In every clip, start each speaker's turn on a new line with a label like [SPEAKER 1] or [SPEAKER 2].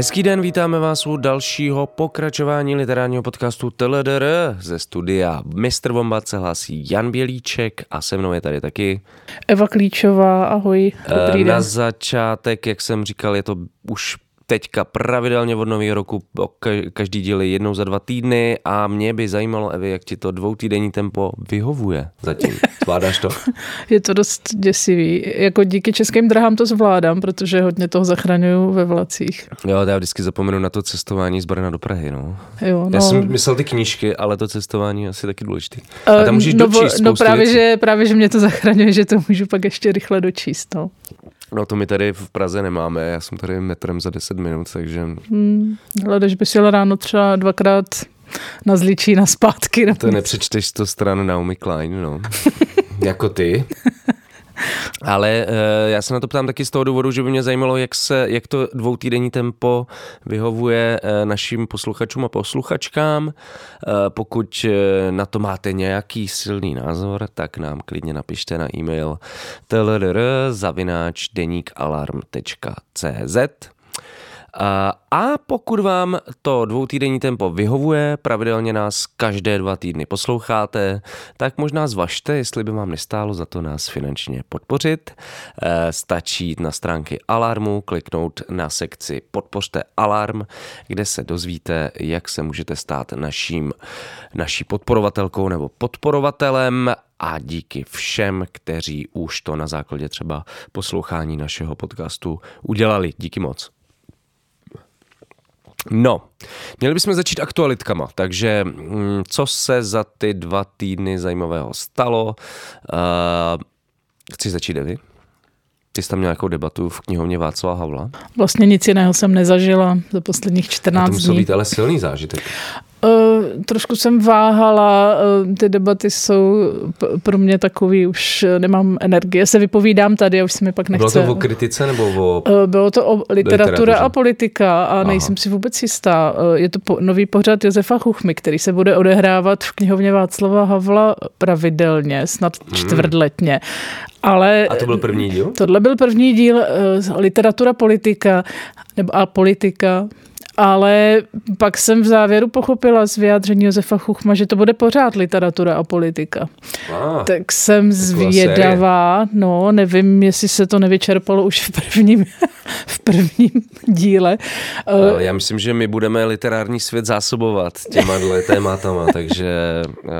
[SPEAKER 1] Hezký den, vítáme vás u dalšího pokračování literárního podcastu TLDR ze studia Mr. Bomba se hlásí Jan Bělíček a se mnou je tady taky
[SPEAKER 2] Eva Klíčová, ahoj, dobrý
[SPEAKER 1] Na
[SPEAKER 2] den.
[SPEAKER 1] začátek, jak jsem říkal, je to už teďka pravidelně od nového roku, každý díl jednou za dva týdny a mě by zajímalo, Evi, jak ti to dvoutýdenní tempo vyhovuje zatím. Zvládáš to?
[SPEAKER 2] Je to dost děsivý. Jako díky českým drahám to zvládám, protože hodně toho zachraňuju ve vlacích.
[SPEAKER 1] Jo, já vždycky zapomenu na to cestování z Brna do Prahy, no.
[SPEAKER 2] Jo, no.
[SPEAKER 1] Já jsem myslel ty knížky, ale to cestování je asi taky důležitý. A tam můžeš
[SPEAKER 2] no,
[SPEAKER 1] dočíst
[SPEAKER 2] no právě
[SPEAKER 1] věcí.
[SPEAKER 2] že, právě, že mě to zachraňuje, že to můžu pak ještě rychle dočíst, no.
[SPEAKER 1] No to my tady v Praze nemáme, já jsem tady metrem za 10 minut, takže...
[SPEAKER 2] Hmm, ale když bys jel ráno třeba dvakrát na zličí na zpátky. No.
[SPEAKER 1] To nepřečteš 100 stran Naomi Klein, no. jako ty. Ale uh, já se na to ptám taky z toho důvodu, že by mě zajímalo, jak, se, jak to dvoutýdenní tempo vyhovuje uh, našim posluchačům a posluchačkám. Uh, pokud na to máte nějaký silný názor, tak nám klidně napište na e-mail tlr.zavináč.deníkalarm.cz a pokud vám to dvoutýdenní tempo vyhovuje, pravidelně nás každé dva týdny posloucháte, tak možná zvažte, jestli by vám nestálo za to nás finančně podpořit. Stačí jít na stránky Alarmu, kliknout na sekci Podpořte Alarm, kde se dozvíte, jak se můžete stát naším, naší podporovatelkou nebo podporovatelem a díky všem, kteří už to na základě třeba poslouchání našeho podcastu udělali. Díky moc. No, měli bychom začít aktualitkama, takže mm, co se za ty dva týdny zajímavého stalo? Uh, chci začít, Evi? Ty jsi tam měl nějakou debatu v knihovně Václava Havla?
[SPEAKER 2] Vlastně nic jiného jsem nezažila za posledních 14 dní.
[SPEAKER 1] To musel být ale silný zážitek.
[SPEAKER 2] Uh, trošku jsem váhala, uh, ty debaty jsou pro mě takový, už nemám energie, se vypovídám tady a už se mi pak nechce.
[SPEAKER 1] Bylo to o kritice nebo o
[SPEAKER 2] uh, Bylo to o literatura a politika a Aha. nejsem si vůbec jistá. Je to po, nový pořad Josefa Chuchmy, který se bude odehrávat v knihovně Václava Havla pravidelně, snad hmm. čtvrtletně. Ale
[SPEAKER 1] a to byl první díl?
[SPEAKER 2] Tohle byl první díl literatura politika nebo a politika ale pak jsem v závěru pochopila z vyjádření Josefa Chuchma, že to bude pořád literatura a politika.
[SPEAKER 1] Ah,
[SPEAKER 2] tak jsem zvědavá, no nevím, jestli se to nevyčerpalo už v prvním, v prvním díle.
[SPEAKER 1] Ale já myslím, že my budeme literární svět zásobovat těma dle tématama, takže uh,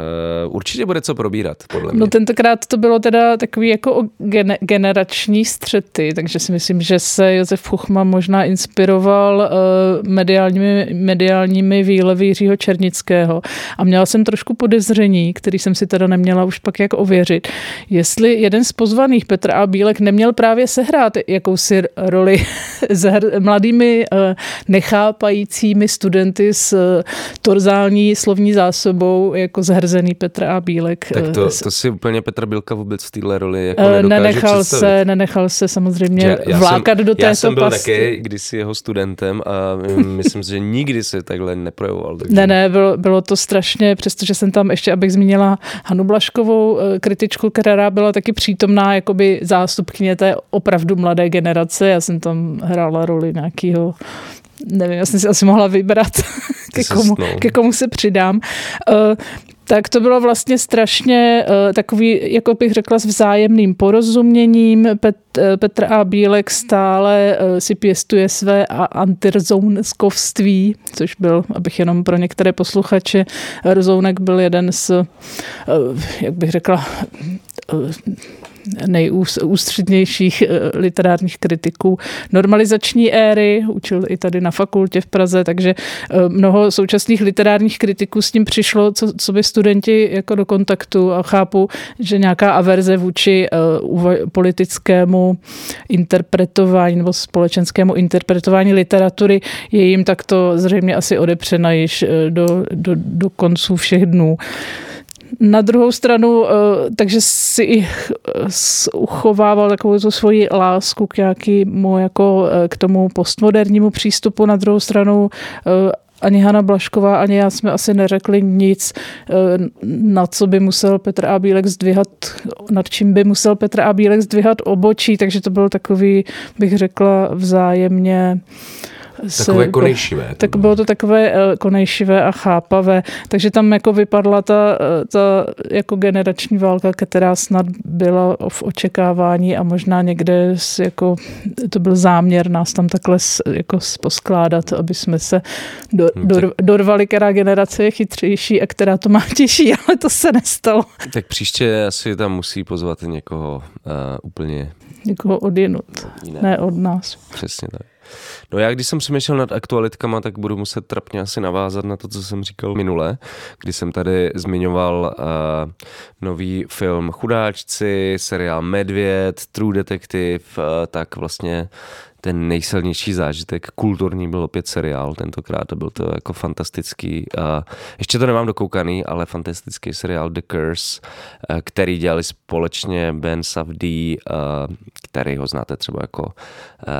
[SPEAKER 1] určitě bude co probírat, podle mě.
[SPEAKER 2] No tentokrát to bylo teda takový jako gen, generační střety, takže si myslím, že se Josef Chuchma možná inspiroval uh, mediálními, mediálními výlevy Jiřího Černického a měla jsem trošku podezření, který jsem si teda neměla už pak jak ověřit, jestli jeden z pozvaných, Petr A. Bílek, neměl právě sehrát jakousi roli s mladými nechápajícími studenty s torzální slovní zásobou jako zhrzený Petr A. Bílek.
[SPEAKER 1] Tak to, to si úplně Petr Bílka vůbec v téhle roli jako
[SPEAKER 2] nenechal
[SPEAKER 1] představit.
[SPEAKER 2] se, nenechal se samozřejmě
[SPEAKER 1] já, já
[SPEAKER 2] vlákat
[SPEAKER 1] jsem,
[SPEAKER 2] do této
[SPEAKER 1] Já jsem byl
[SPEAKER 2] pasti.
[SPEAKER 1] také kdysi jeho studentem a myslím si, že nikdy se takhle neprojevoval. Takže...
[SPEAKER 2] Ne, ne, bylo, bylo to strašně, přestože jsem tam ještě, abych zmínila Hanu Blaškovou, kritičku, která byla taky přítomná, jakoby zástupkyně té opravdu mladé generace. Já jsem tam hrála roli nějakého nevím, já jsem si asi mohla vybrat, ke komu, ke komu se přidám. Uh, tak to bylo vlastně strašně uh, takový, jako bych řekla, s vzájemným porozuměním. Pet, uh, Petr A. Bílek stále uh, si pěstuje své antirzounskovství, což byl, abych jenom pro některé posluchače, Rzounek byl jeden z, jak bych řekla, nejústřednějších literárních kritiků normalizační éry, učil i tady na fakultě v Praze, takže mnoho současných literárních kritiků s ním přišlo, co, co by studenti jako do kontaktu a chápu, že nějaká averze vůči uh, politickému interpretování nebo společenskému interpretování literatury je jim takto zřejmě asi odepřena již do, do, do konců všech dnů. Na druhou stranu, takže si i uchovával takovou tu svoji lásku k nějakému, jako k tomu postmodernímu přístupu. Na druhou stranu ani Hanna Blašková, ani já jsme asi neřekli nic, na co by musel Petr A. Bílek zdvihat, nad čím by musel Petr A. Bílek zdvihat obočí, takže to byl takový, bych řekla, vzájemně
[SPEAKER 1] Takové s, konejšivé.
[SPEAKER 2] Tak bylo to takové konejšivé a chápavé, takže tam jako vypadla ta, ta jako generační válka, která snad byla v očekávání a možná někde jako, to byl záměr nás tam takhle jako poskládat, aby jsme se do, hmm, do, dorvali, která generace je chytřejší a která to má těžší, ale to se nestalo.
[SPEAKER 1] Tak příště asi tam musí pozvat někoho uh, úplně...
[SPEAKER 2] Někoho odjenut, ne od nás.
[SPEAKER 1] Přesně tak. No já, když jsem přemýšlel nad aktualitkama, tak budu muset trapně asi navázat na to, co jsem říkal minule, kdy jsem tady zmiňoval uh, nový film Chudáčci, seriál Medvěd, True Detective, uh, tak vlastně ten nejsilnější zážitek. Kulturní byl opět seriál tentokrát to byl to jako fantastický, uh, ještě to nemám dokoukaný, ale fantastický seriál The Curse, uh, který dělali společně Ben Safdie, uh, který ho znáte třeba jako uh,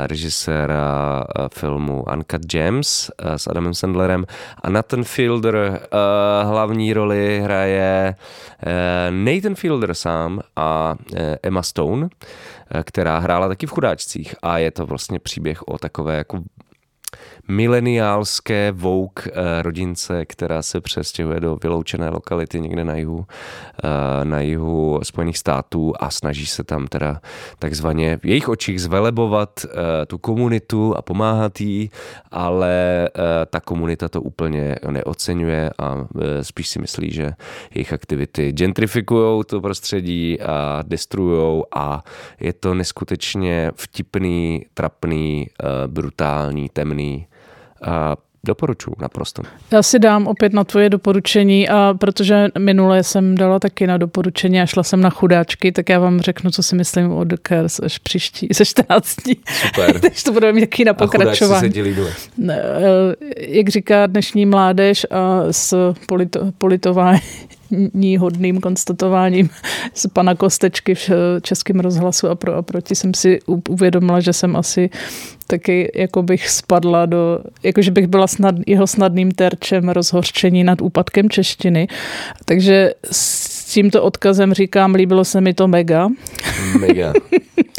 [SPEAKER 1] režiséra uh, filmu Uncut Gems uh, s Adamem Sandlerem. A Nathan Fielder uh, hlavní roli hraje uh, Nathan Fielder sám a uh, Emma Stone která hrála taky v chudáčcích. A je to vlastně příběh o takové jako mileniálské vouk eh, rodince, která se přestěhuje do vyloučené lokality někde na jihu, eh, na jihu Spojených států a snaží se tam teda takzvaně v jejich očích zvelebovat eh, tu komunitu a pomáhat jí, ale ta komunita to úplně neocenuje a spíš si myslí, že jejich aktivity gentrifikují to prostředí a destruujou a je to neskutečně vtipný, trapný, brutální, temný a Doporučuji naprosto.
[SPEAKER 2] Já si dám opět na tvoje doporučení a protože minule jsem dala taky na doporučení a šla jsem na chudáčky, tak já vám řeknu, co si myslím o The Curse až příští, ze 14 dní.
[SPEAKER 1] Super.
[SPEAKER 2] Takže to budeme mít taky na pokračování.
[SPEAKER 1] A
[SPEAKER 2] eh, Jak říká dnešní mládež a s polito, politování hodným konstatováním z pana Kostečky v Českém rozhlasu a pro a proti jsem si uvědomila, že jsem asi taky jako bych spadla do, jakože bych byla snad, jeho snadným terčem rozhorčení nad úpadkem češtiny. Takže s tímto odkazem říkám, líbilo se mi to mega.
[SPEAKER 1] Mega.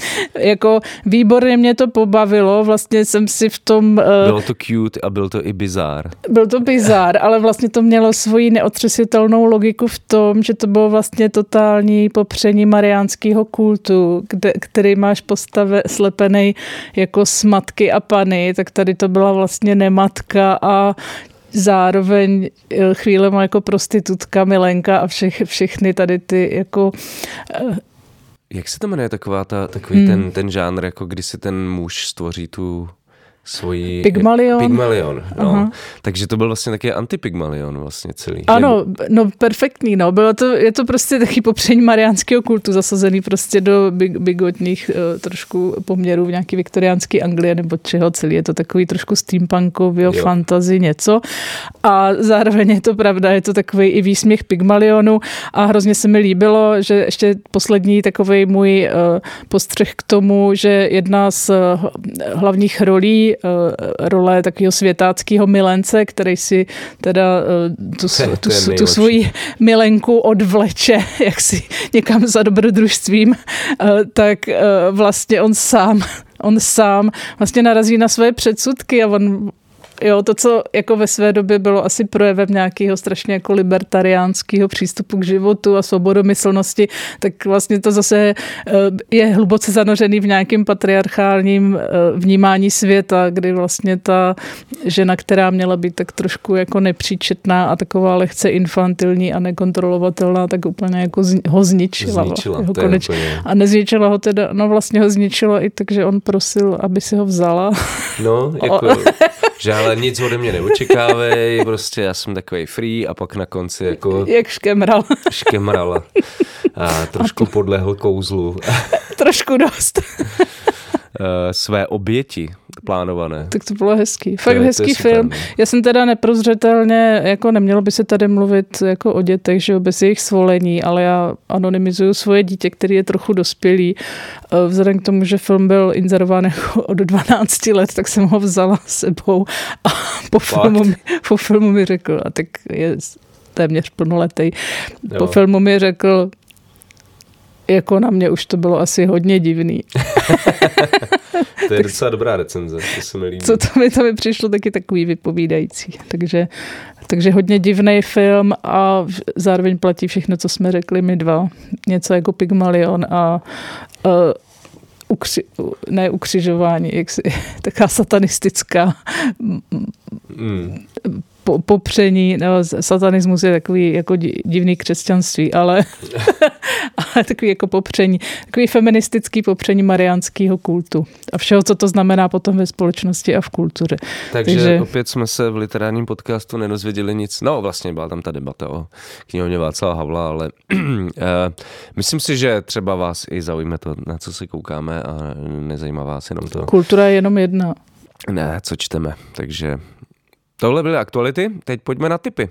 [SPEAKER 2] jako výborně mě to pobavilo, vlastně jsem si v tom... Uh,
[SPEAKER 1] bylo to cute a byl to i bizár.
[SPEAKER 2] Byl to bizár, ale vlastně to mělo svoji neotřesitelnou logiku v tom, že to bylo vlastně totální popření mariánského kultu, kde, který máš postave slepený jako smatky a pany, tak tady to byla vlastně nematka a zároveň eh, chvílema jako prostitutka, milenka a všech, všechny tady ty jako
[SPEAKER 1] eh, jak se to jmenuje taková ta, takový hmm. ten, ten žánr, jako kdy si ten muž stvoří tu svoji...
[SPEAKER 2] Pygmalion.
[SPEAKER 1] Pygmalion, no. Takže to byl vlastně taky antipygmalion vlastně celý.
[SPEAKER 2] Ano, no perfektní, no. Bylo to, je to prostě taky popření mariánského kultu zasazený prostě do big, bigotních uh, trošku poměrů v nějaký viktoriánský Anglie nebo čeho celý. Je to takový trošku steampunkový fantasy něco. A zároveň je to pravda, je to takový i výsměch Pygmalionu a hrozně se mi líbilo, že ještě poslední takový můj uh, postřeh k tomu, že jedna z uh, hlavních rolí Eh, role takového světáckého milence, který si teda eh, tu, tu, tu, tu svoji milenku odvleče jaksi někam za dobrodružstvím, eh, tak vlastně on sám on sám vlastně narazí na své předsudky a on Jo, to, co jako ve své době bylo asi projevem nějakého strašně jako libertariánského přístupu k životu a svobodomyslnosti, tak vlastně to zase eh, je hluboce zanořený v nějakém patriarchálním eh, vnímání světa, kdy vlastně ta žena, která měla být tak trošku jako nepříčetná a taková lehce infantilní a nekontrolovatelná, tak úplně jako ho zničila.
[SPEAKER 1] Zničila, ho koneč... úplně...
[SPEAKER 2] A nezničila ho teda, no vlastně ho zničila i tak, že on prosil, aby si ho vzala.
[SPEAKER 1] No, jako, že ale nic ode mě neočekávej, prostě já jsem takový free a pak na konci jako...
[SPEAKER 2] Jak škemral.
[SPEAKER 1] Škemral a trošku podlehl kouzlu.
[SPEAKER 2] trošku dost.
[SPEAKER 1] Eh, své oběti plánované.
[SPEAKER 2] Tak to bylo hezký. Fakt to, hezký to film. Já jsem teda neprozřetelně, jako nemělo by se tady mluvit jako o dětech, že bez jejich svolení, ale já anonymizuju svoje dítě, který je trochu dospělý. Eh, vzhledem k tomu, že film byl inzerován jako od 12 let, tak jsem ho vzala s sebou a po, filmu, mi, po filmu mi řekl, a tak je téměř plnoletý, po filmu mi řekl, jako na mě už to bylo asi hodně divný.
[SPEAKER 1] to je docela dobrá recenze, to se mi líbí.
[SPEAKER 2] Co to mi, to mi přišlo taky takový vypovídající. Takže, takže hodně divný film a zároveň platí všechno, co jsme řekli my dva. Něco jako Pygmalion a, a ukři, ne ukřižování, jak si, taká satanistická mm popření, no, satanismus je takový jako divný křesťanství, ale, ale takový jako popření, takový feministický popření mariánského kultu a všeho, co to znamená potom ve společnosti a v kultuře.
[SPEAKER 1] Takže, Takže opět jsme se v literárním podcastu nedozvěděli nic. No vlastně byla tam ta debata o knihovně Václava Havla, ale uh, myslím si, že třeba vás i zaujme to, na co se koukáme a nezajímá vás jenom to.
[SPEAKER 2] Kultura je jenom jedna.
[SPEAKER 1] Ne, co čteme, takže Tohle byly aktuality, teď pojďme na typy.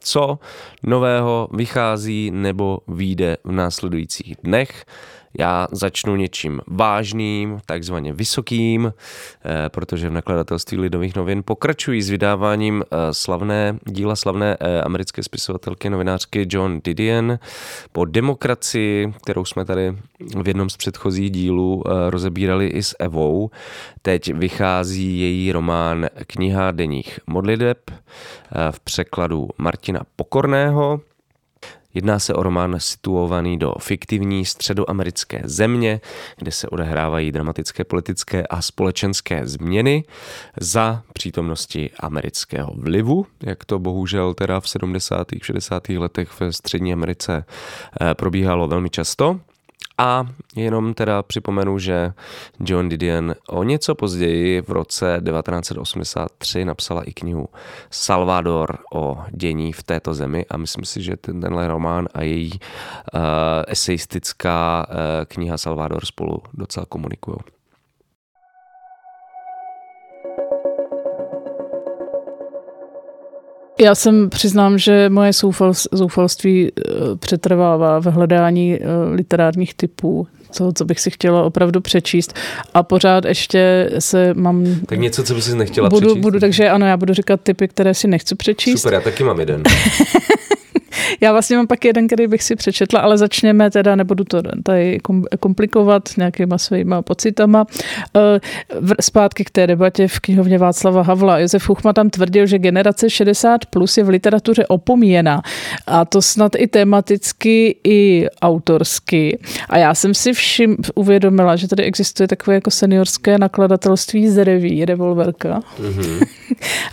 [SPEAKER 1] Co nového vychází nebo vyjde v následujících dnech? Já začnu něčím vážným, takzvaně vysokým, eh, protože v nakladatelství Lidových novin pokračují s vydáváním eh, slavné díla slavné eh, americké spisovatelky novinářky John Didion po demokracii, kterou jsme tady v jednom z předchozích dílů rozebírali i s Evou. Teď vychází její román Kniha denních modliteb v překladu Martina Pokorného. Jedná se o román situovaný do fiktivní středoamerické země, kde se odehrávají dramatické politické a společenské změny za přítomnosti amerického vlivu, jak to bohužel teda v 70. 60. letech ve Střední Americe eh, probíhalo velmi často. A jenom teda připomenu, že John Didion o něco později v roce 1983 napsala i knihu Salvador o dění v této zemi a myslím si, že tenhle román a její uh, eseistická uh, kniha Salvador spolu docela komunikují.
[SPEAKER 2] Já jsem přiznám, že moje zoufalství eh, přetrvává v hledání eh, literárních typů, co, co bych si chtěla opravdu přečíst. A pořád ještě se mám...
[SPEAKER 1] Tak něco, co bys si nechtěla
[SPEAKER 2] budu,
[SPEAKER 1] přečíst?
[SPEAKER 2] Budu, takže ano, já budu říkat typy, které si nechci přečíst.
[SPEAKER 1] Super, já taky mám jeden.
[SPEAKER 2] Já vlastně mám pak jeden, který bych si přečetla, ale začněme teda, nebudu to tady komplikovat nějakýma svýma pocitama. Eh, zpátky k té debatě v knihovně Václava Havla. Josef Chuchma tam tvrdil, že generace 60 plus je v literatuře opomíjena. A to snad i tematicky, i autorsky. A já jsem si všim uvědomila, že tady existuje takové jako seniorské nakladatelství Zreví, revolverka. Mm-hmm.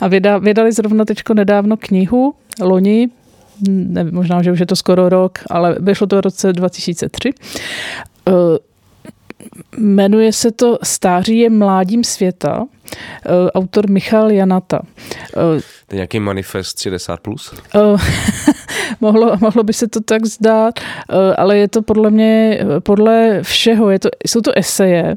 [SPEAKER 2] A vydali zrovna teďko nedávno knihu, loni, ne, možná, že už je to skoro rok, ale vyšlo to v roce 2003. Uh, jmenuje se to Stáří je mládím světa, uh, autor Michal Janata.
[SPEAKER 1] To je nějaký manifest 60+. Plus?
[SPEAKER 2] mohlo, mohlo by se to tak zdát, eh, ale je to podle mě, podle všeho, je to, jsou to eseje,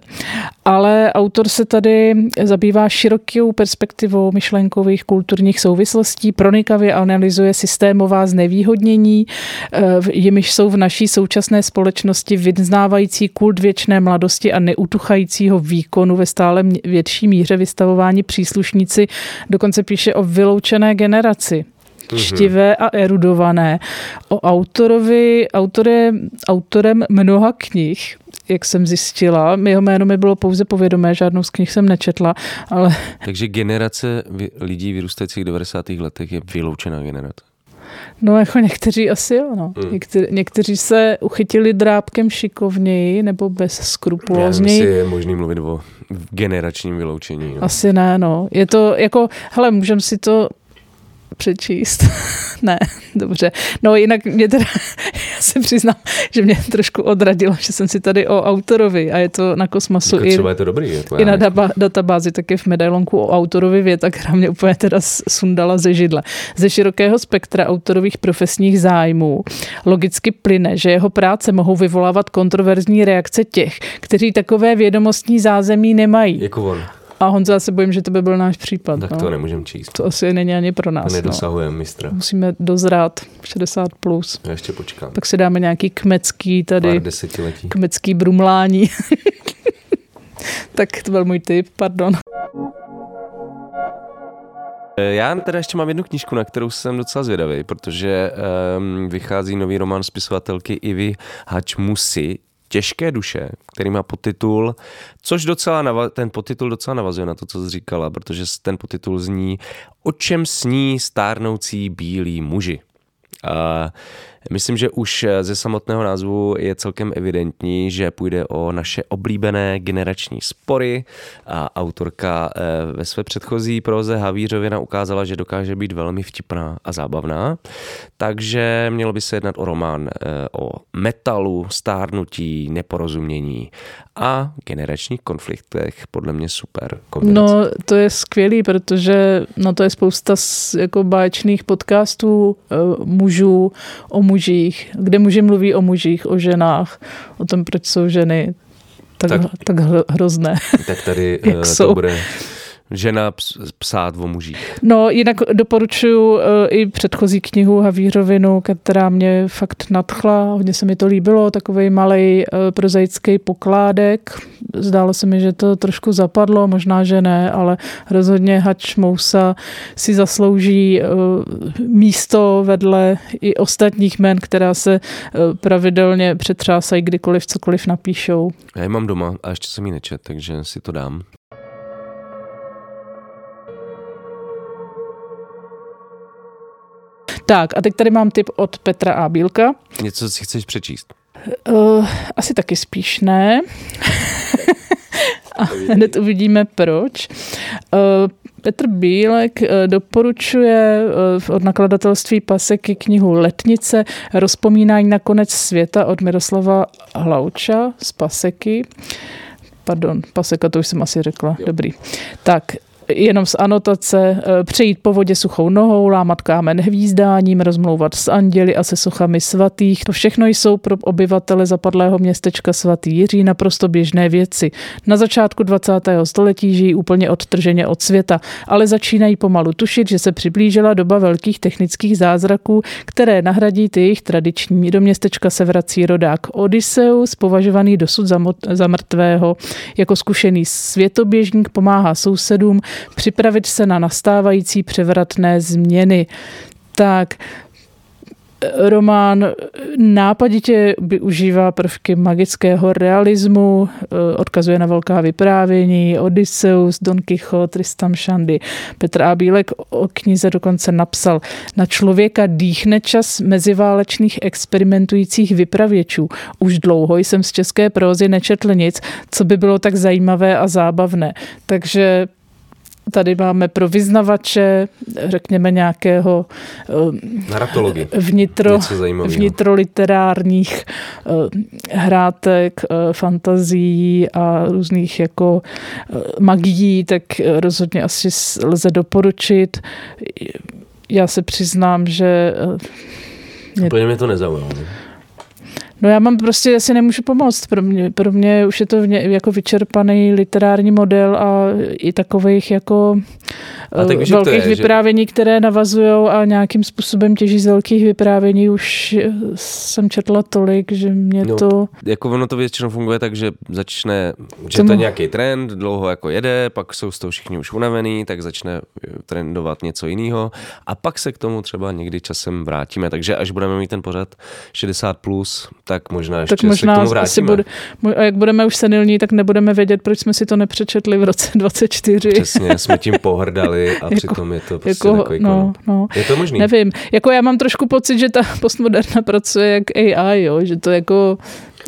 [SPEAKER 2] ale autor se tady zabývá širokou perspektivou myšlenkových kulturních souvislostí, pronikavě analyzuje systémová znevýhodnění, eh, jimiž jsou v naší současné společnosti vyznávající kult věčné mladosti a neutuchajícího výkonu ve stále větší míře vystavování příslušníci, dokonce píše o vyloučené generaci. Štivé a erudované. O autorovi, autor je autorem mnoha knih, jak jsem zjistila. Jeho jméno mi bylo pouze povědomé, žádnou z knih jsem nečetla, ale...
[SPEAKER 1] Takže generace lidí vyrůstajících v 90. letech je vyloučená generace.
[SPEAKER 2] No jako někteří asi jo, no. Hmm. Někteří, někteří se uchytili drábkem šikovněji nebo bez skrupulózněji.
[SPEAKER 1] Já je možný mluvit o generačním vyloučení.
[SPEAKER 2] No. Asi ne, no. Je to jako, hele, můžeme si to přečíst. ne, dobře. No jinak mě teda, já se přiznám, že mě trošku odradilo, že jsem si tady o autorovi a je to na kosmasu
[SPEAKER 1] jako i, je to dobrý, jako
[SPEAKER 2] i na daba, databázi, tak je v medailonku o autorovi věta, která mě úplně teda sundala ze židle. Ze širokého spektra autorových profesních zájmů logicky plyne, že jeho práce mohou vyvolávat kontroverzní reakce těch, kteří takové vědomostní zázemí nemají.
[SPEAKER 1] Jako on.
[SPEAKER 2] A Honza, já se bojím, že to by byl náš případ.
[SPEAKER 1] Tak
[SPEAKER 2] no.
[SPEAKER 1] to nemůžeme číst.
[SPEAKER 2] To asi není ani pro nás. To
[SPEAKER 1] no. nedosahujeme, no. mistra.
[SPEAKER 2] Musíme dozrát 60+. Plus.
[SPEAKER 1] Já ještě počkám.
[SPEAKER 2] Tak si dáme nějaký kmecký tady.
[SPEAKER 1] Pár desetiletí.
[SPEAKER 2] Kmecký brumlání. tak to byl můj tip, pardon.
[SPEAKER 1] Já teda ještě mám jednu knížku, na kterou jsem docela zvědavý, protože um, vychází nový román spisovatelky Ivy Hačmusy, Těžké duše, který má podtitul, což docela nava- ten podtitul docela navazuje na to, co jsi říkala, protože ten podtitul zní O čem sní stárnoucí bílí muži. Uh, Myslím, že už ze samotného názvu je celkem evidentní, že půjde o naše oblíbené generační spory. A autorka eh, ve své předchozí proze Havířovina ukázala, že dokáže být velmi vtipná a zábavná. Takže mělo by se jednat o román eh, o metalu, stárnutí, neporozumění a generačních konfliktech. Podle mě super
[SPEAKER 2] kombinace. No, to je skvělý, protože no, to je spousta jako báječných podcastů eh, mužů o mužích, kde muži mluví o mužích, o ženách, o tom, proč jsou ženy tak, tak, tak hrozné.
[SPEAKER 1] Tak tady jak to jsou. bude žena psát o mužích.
[SPEAKER 2] No, jinak doporučuji uh, i předchozí knihu Havířovinu, která mě fakt nadchla, hodně se mi to líbilo, takový malý uh, prozaický pokládek. Zdálo se mi, že to trošku zapadlo, možná, že ne, ale rozhodně Hač Mousa si zaslouží uh, místo vedle i ostatních men, která se pravidelně přetřásají kdykoliv cokoliv napíšou.
[SPEAKER 1] Já ji mám doma a ještě jsem ji nečet, takže si to dám.
[SPEAKER 2] Tak a teď tady mám tip od Petra A. Bílka.
[SPEAKER 1] Něco si chceš přečíst?
[SPEAKER 2] Uh, asi taky spíš ne. a hned uvidíme proč. Uh, Petr Bílek eh, doporučuje od nakladatelství Paseky knihu Letnice Rozpomínání na konec světa od Miroslava Hlauča z Paseky. Pardon, Paseka, to už jsem asi řekla. Jo. Dobrý. Tak, jenom z anotace, eh, přejít po vodě suchou nohou, lámat kámen hvízdáním, rozmlouvat s anděli a se sochami svatých. To všechno jsou pro obyvatele zapadlého městečka svatý Jiří naprosto běžné věci. Na začátku 20. století žijí úplně odtrženě od světa, ale začínají pomalu tušit, že se přiblížila doba velkých technických zázraků, které nahradí ty jejich tradiční. Do městečka se vrací rodák Odysseus, považovaný dosud za, za mrtvého. Jako zkušený světoběžník pomáhá sousedům, připravit se na nastávající převratné změny. Tak, román nápaditě využívá prvky magického realismu, odkazuje na velká vyprávění, Odysseus, Don Quixote, Tristam Shandy. Petr A. Bílek o knize dokonce napsal, na člověka dýchne čas meziválečných experimentujících vypravěčů. Už dlouho jsem z české prózy nečetl nic, co by bylo tak zajímavé a zábavné. Takže Tady máme pro vyznavače, řekněme nějakého
[SPEAKER 1] Narratology.
[SPEAKER 2] vnitro, vnitroliterárních eh, hrátek, eh, fantazí a různých jako eh, magií, tak rozhodně asi lze doporučit. Já se přiznám, že...
[SPEAKER 1] Úplně mě to nezaujalo.
[SPEAKER 2] No já mám prostě, asi nemůžu pomoct. Pro mě, pro mě už je to jako vyčerpaný literární model a i takových jako a tak víš, velkých je, vyprávění, že... které navazují a nějakým způsobem těží z velkých vyprávění. Už jsem četla tolik, že mě no, to...
[SPEAKER 1] Jako ono to většinou funguje tak, že začne, že Tomu... to je nějaký trend, dlouho jako jede, pak jsou z toho všichni už unavený, tak začne trendovat něco jiného a pak se k tomu třeba někdy časem vrátíme. Takže až budeme mít ten pořad 60+, plus, tak možná ještě tak možná se k tomu vrátíme. Bude,
[SPEAKER 2] a jak budeme už senilní, tak nebudeme vědět, proč jsme si to nepřečetli v roce 24.
[SPEAKER 1] Přesně, jsme tím pohrdali a jako, přitom je to prostě jako, takový
[SPEAKER 2] no, no.
[SPEAKER 1] Je to možný?
[SPEAKER 2] Nevím. Jako já mám trošku pocit, že ta postmoderna pracuje jak AI, jo? že to jako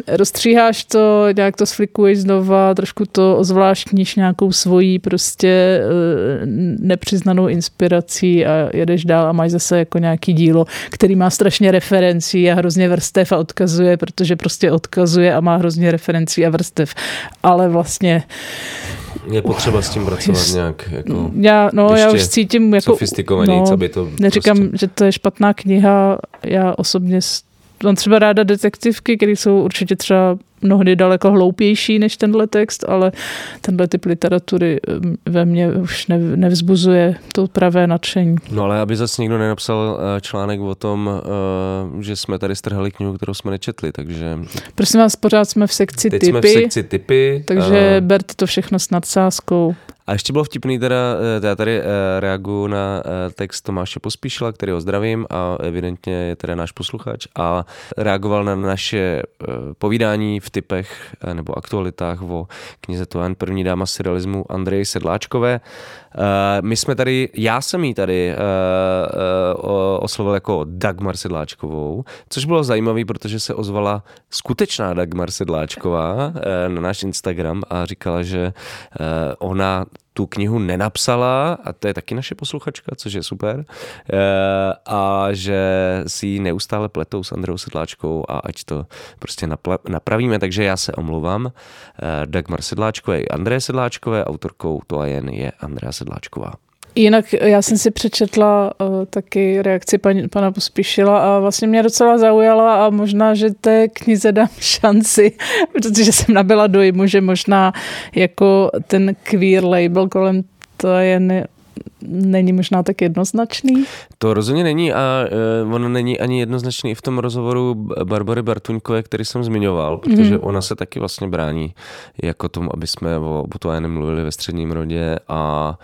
[SPEAKER 2] rozstříháš to, nějak to sflikuješ znova, trošku to ozvláštníš nějakou svojí prostě eh, nepřiznanou inspirací a jedeš dál a máš zase jako nějaký dílo, který má strašně referencí a hrozně vrstev a odkazuje, protože prostě odkazuje a má hrozně referencí a vrstev. Ale vlastně
[SPEAKER 1] je potřeba s tím pracovat Just, nějak jako
[SPEAKER 2] já, no, já už cítím jako,
[SPEAKER 1] sofistikovaný, no, aby to
[SPEAKER 2] Neříkám, prostě... že to je špatná kniha, já osobně mám třeba ráda detektivky, které jsou určitě třeba mnohdy daleko hloupější než tenhle text, ale tenhle typ literatury ve mně už ne, nevzbuzuje to pravé nadšení.
[SPEAKER 1] No ale aby zase někdo nenapsal eh, článek o tom, eh, že jsme tady strhali knihu, kterou jsme nečetli, takže...
[SPEAKER 2] Prosím vás, pořád jsme v sekci
[SPEAKER 1] Teď
[SPEAKER 2] typy.
[SPEAKER 1] jsme v sekci typy.
[SPEAKER 2] Takže uh... berte to všechno s nadsázkou.
[SPEAKER 1] A ještě bylo vtipný teda, eh, já tady reaguju na text Tomáše Pospíšila, který ho zdravím a evidentně je teda náš posluchač a reagoval na naše povídání v typech nebo aktualitách o knize Toán první dáma surrealismu Andreji Sedláčkové. My jsme tady, já jsem jí tady oslovil jako Dagmar Sedláčkovou, což bylo zajímavé, protože se ozvala skutečná Dagmar Sedláčková na náš Instagram a říkala, že ona tu knihu nenapsala, a to je taky naše posluchačka, což je super, eh, a že si ji neustále pletou s Andreou Sedláčkou a ať to prostě napravíme, takže já se omluvám. Eh, Dagmar Sedláčkové i Andreje Sedláčkové, autorkou to a jen je Andrea Sedláčková.
[SPEAKER 2] Jinak já jsem si přečetla uh, taky reakci paní, pana Pospíšila a vlastně mě docela zaujala a možná, že té knize dám šanci, protože jsem nabila dojmu, že možná jako ten queer label kolem to je ne, není možná tak jednoznačný?
[SPEAKER 1] To rozhodně není a uh, ono není ani jednoznačný i v tom rozhovoru Barbary Bartuňkové, který jsem zmiňoval, protože mm. ona se taky vlastně brání jako tomu, aby jsme o Butoáně mluvili ve středním rodě a,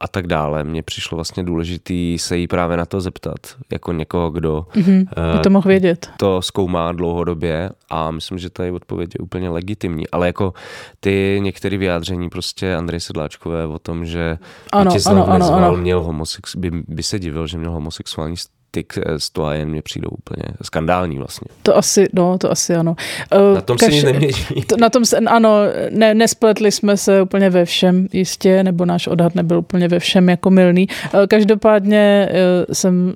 [SPEAKER 1] a tak dále. Mně přišlo vlastně důležitý se jí právě na to zeptat, jako někoho, kdo
[SPEAKER 2] mm-hmm, uh, to mohl vědět.
[SPEAKER 1] To zkoumá dlouhodobě a myslím, že ta je odpověď je úplně legitimní, ale jako ty některé vyjádření prostě Andrej Sedláčkové o tom, že
[SPEAKER 2] ano, ano, ano, ano.
[SPEAKER 1] měl homosex, by, by se divil, že měl homosexuální styk s Toajen mě přijdou úplně skandální vlastně.
[SPEAKER 2] To asi, no, to asi ano.
[SPEAKER 1] Na tom Kaž, se nic.
[SPEAKER 2] To, na tom se, ano, ne, nespletli jsme se úplně ve všem jistě, nebo náš odhad nebyl úplně ve všem jako milný. Každopádně e, jsem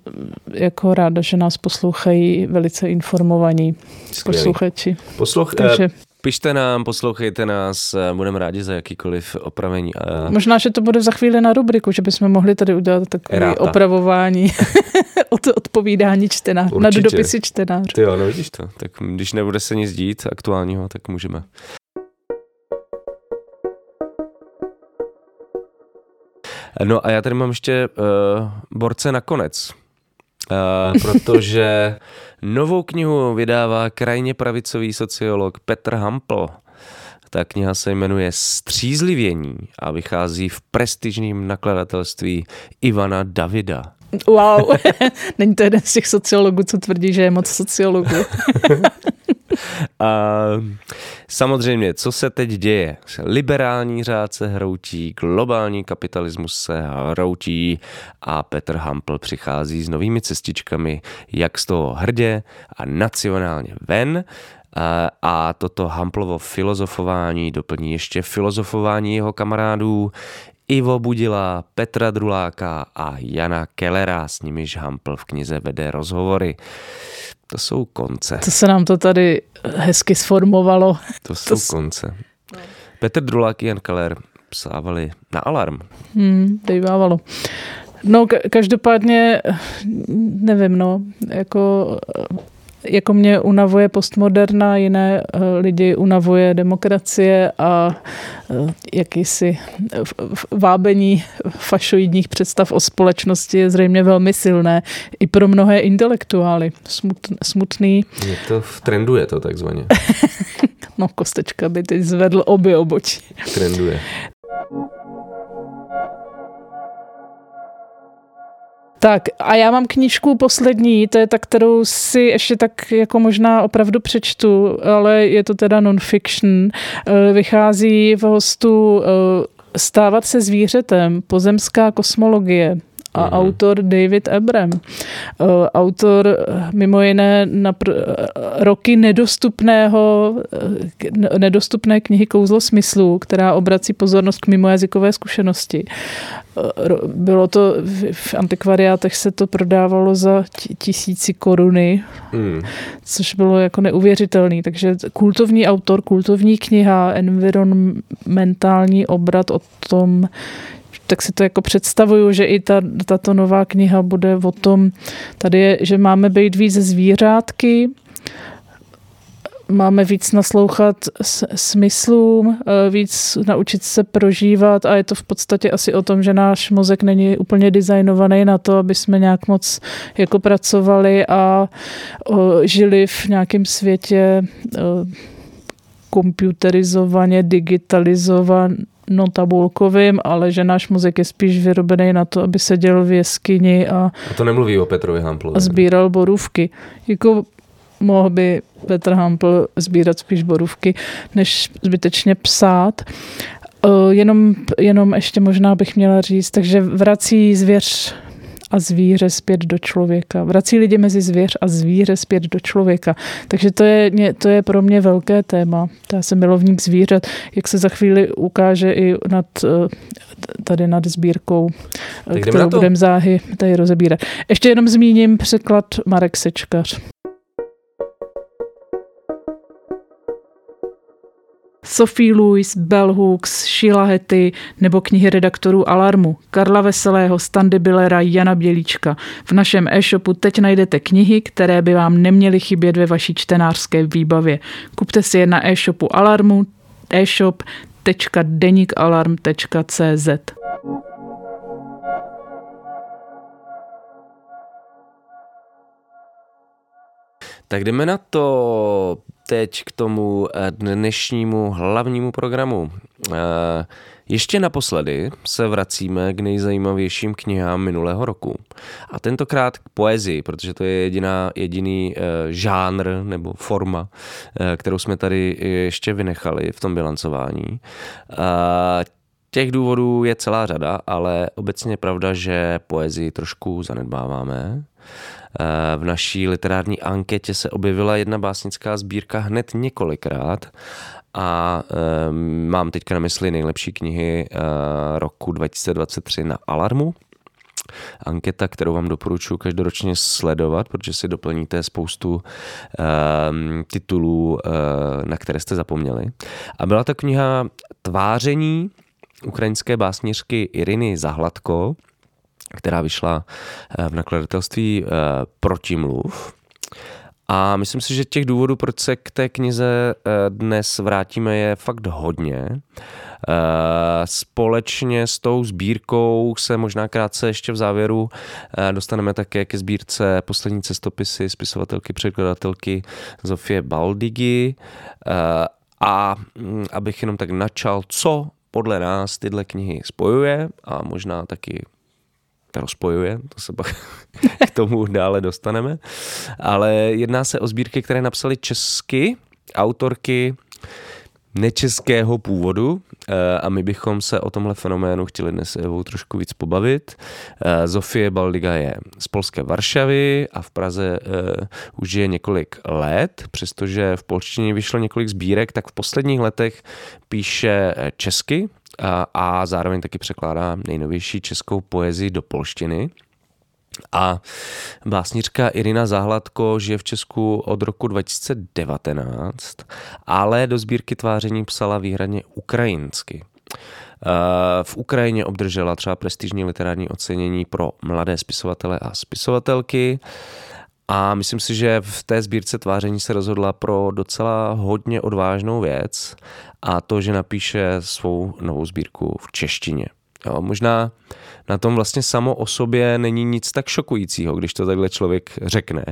[SPEAKER 2] jako ráda, že nás poslouchají velice informovaní Skvělý. posluchači.
[SPEAKER 1] Posluch, Takže... Pište nám, poslouchejte nás, budeme rádi za jakýkoliv opravení.
[SPEAKER 2] Možná, že to bude za chvíli na rubriku, že bychom mohli tady udělat takové Ráta. opravování od odpovídání čtenářů, na dopisy čtenářů.
[SPEAKER 1] Ty jo, no vidíš to. Tak když nebude se nic dít aktuálního, tak můžeme. No a já tady mám ještě uh, borce nakonec. Uh, protože novou knihu vydává krajně pravicový sociolog Petr Hampl. Ta kniha se jmenuje Střízlivění a vychází v prestižním nakladatelství Ivana Davida.
[SPEAKER 2] Wow, není to jeden z těch sociologů, co tvrdí, že je moc sociologů.
[SPEAKER 1] A samozřejmě, co se teď děje? Liberální řád se hroutí, globální kapitalismus se hroutí a Petr Hampl přichází s novými cestičkami, jak z toho hrdě a nacionálně ven. A toto Hamplovo filozofování doplní ještě filozofování jeho kamarádů Ivo Budila, Petra Druláka a Jana Kellera, s nimiž Hampl v knize vede rozhovory. To jsou konce.
[SPEAKER 2] To se nám to tady hezky sformovalo.
[SPEAKER 1] To jsou to konce. No. Petr Drulák a Jan Keller psávali na alarm.
[SPEAKER 2] Hmm, dejvávalo. No, každopádně, nevím, no, jako jako mě unavuje postmoderna, jiné eh, lidi unavuje demokracie a eh, jakýsi vábení fašoidních představ o společnosti je zřejmě velmi silné i pro mnohé intelektuály. smutný.
[SPEAKER 1] Je to v trendu je to takzvaně.
[SPEAKER 2] no, Kostečka by teď zvedl obě obočí.
[SPEAKER 1] Trenduje.
[SPEAKER 2] Tak a já mám knížku poslední, to je ta, kterou si ještě tak jako možná opravdu přečtu, ale je to teda non-fiction. Eh, vychází v hostu eh, Stávat se zvířetem, pozemská kosmologie a mm-hmm. autor David Abram. Uh, autor eh, mimo jiné na pr- eh, roky nedostupného, nedostupné knihy Kouzlo smyslu, která obrací pozornost k mimojazykové zkušenosti. Bylo to, v antikvariátech se to prodávalo za tisíci koruny, mm. což bylo jako neuvěřitelný. Takže kultovní autor, kultovní kniha, environmentální obrat o tom, tak si to jako představuju, že i ta, tato nová kniha bude o tom, tady je, že máme být víc zvířátky, máme víc naslouchat smyslům, eh, víc naučit se prožívat a je to v podstatě asi o tom, že náš mozek není úplně designovaný na to, aby jsme nějak moc jako pracovali a žili v nějakém světě komputerizovaně, digitalizovaně notabulkovým, ale že náš muzik je spíš vyrobený na to, aby seděl v jeskyni a,
[SPEAKER 1] a to nemluví o Petrovi Hamplovi.
[SPEAKER 2] A sbíral borůvky. Jako mohl by Petr Hampl sbírat spíš borůvky, než zbytečně psát. Jenom, jenom ještě možná bych měla říct, takže vrací zvěř a zvíře zpět do člověka. Vrací lidi mezi zvěř a zvíře zpět do člověka. Takže to je, to je pro mě velké téma. Já jsem milovník zvířat, jak se za chvíli ukáže i nad, eh, tady nad sbírkou, tak kterou budeme záhy tady rozebírat. Ještě jenom zmíním překlad Marek Sečkař. Sophie Lewis, Bell Hooks, Sheila Hetty nebo knihy redaktorů Alarmu, Karla Veselého, Standy Billera, Jana Bělíčka. V našem e-shopu teď najdete knihy, které by vám neměly chybět ve vaší čtenářské výbavě. Kupte si je na e-shopu Alarmu, e-shop.denikalarm.cz.
[SPEAKER 1] Tak jdeme na to teď k tomu eh, dnešnímu hlavnímu programu. Eh, ještě naposledy se vracíme k nejzajímavějším knihám minulého roku. A tentokrát k poezii, protože to je jediná, jediný uh, žánr nebo forma, kterou jsme tady ještě vynechali v tom bilancování. Těch důvodů je celá řada, ale obecně je pravda, že poezii trošku zanedbáváme. V naší literární anketě se objevila jedna básnická sbírka hned několikrát a um, mám teďka na mysli nejlepší knihy uh, roku 2023 na Alarmu. Anketa, kterou vám doporučuji každoročně sledovat, protože si doplníte spoustu um, titulů, uh, na které jste zapomněli. A byla to kniha Tváření ukrajinské básnířky Iriny Zahladko, která vyšla v nakladatelství Protimluv. A myslím si, že těch důvodů, proč se k té knize eh, dnes vrátíme, je fakt hodně. Eh, společně s tou sbírkou se možná krátce ještě v závěru eh, dostaneme také ke sbírce poslední cestopisy spisovatelky, překladatelky Zofie Baldigy. A mm, abych jenom tak načal, co podle nás tyhle knihy spojuje a možná taky rozpojuje, to se pak k tomu dále dostaneme. Ale jedná se o sbírky, které napsali česky, autorky nečeského původu eh, a my bychom se o tomhle fenoménu chtěli dnes trošku víc pobavit. Eh, Zofie Baldiga je z polské Varšavy a v Praze uh, už je několik let, přestože v polštině vyšlo několik sbírek, tak v posledních letech píše česky a zároveň taky překládá nejnovější českou poezii do polštiny. A básnířka Irina Zahladko žije v Česku od roku 2019, ale do sbírky tváření psala výhradně ukrajinsky. V Ukrajině obdržela třeba prestižní literární ocenění pro mladé spisovatele a spisovatelky. A myslím si, že v té sbírce tváření se rozhodla pro docela hodně odvážnou věc a to, že napíše svou novou sbírku v češtině. Jo, možná na tom vlastně samo o sobě není nic tak šokujícího, když to takhle člověk řekne,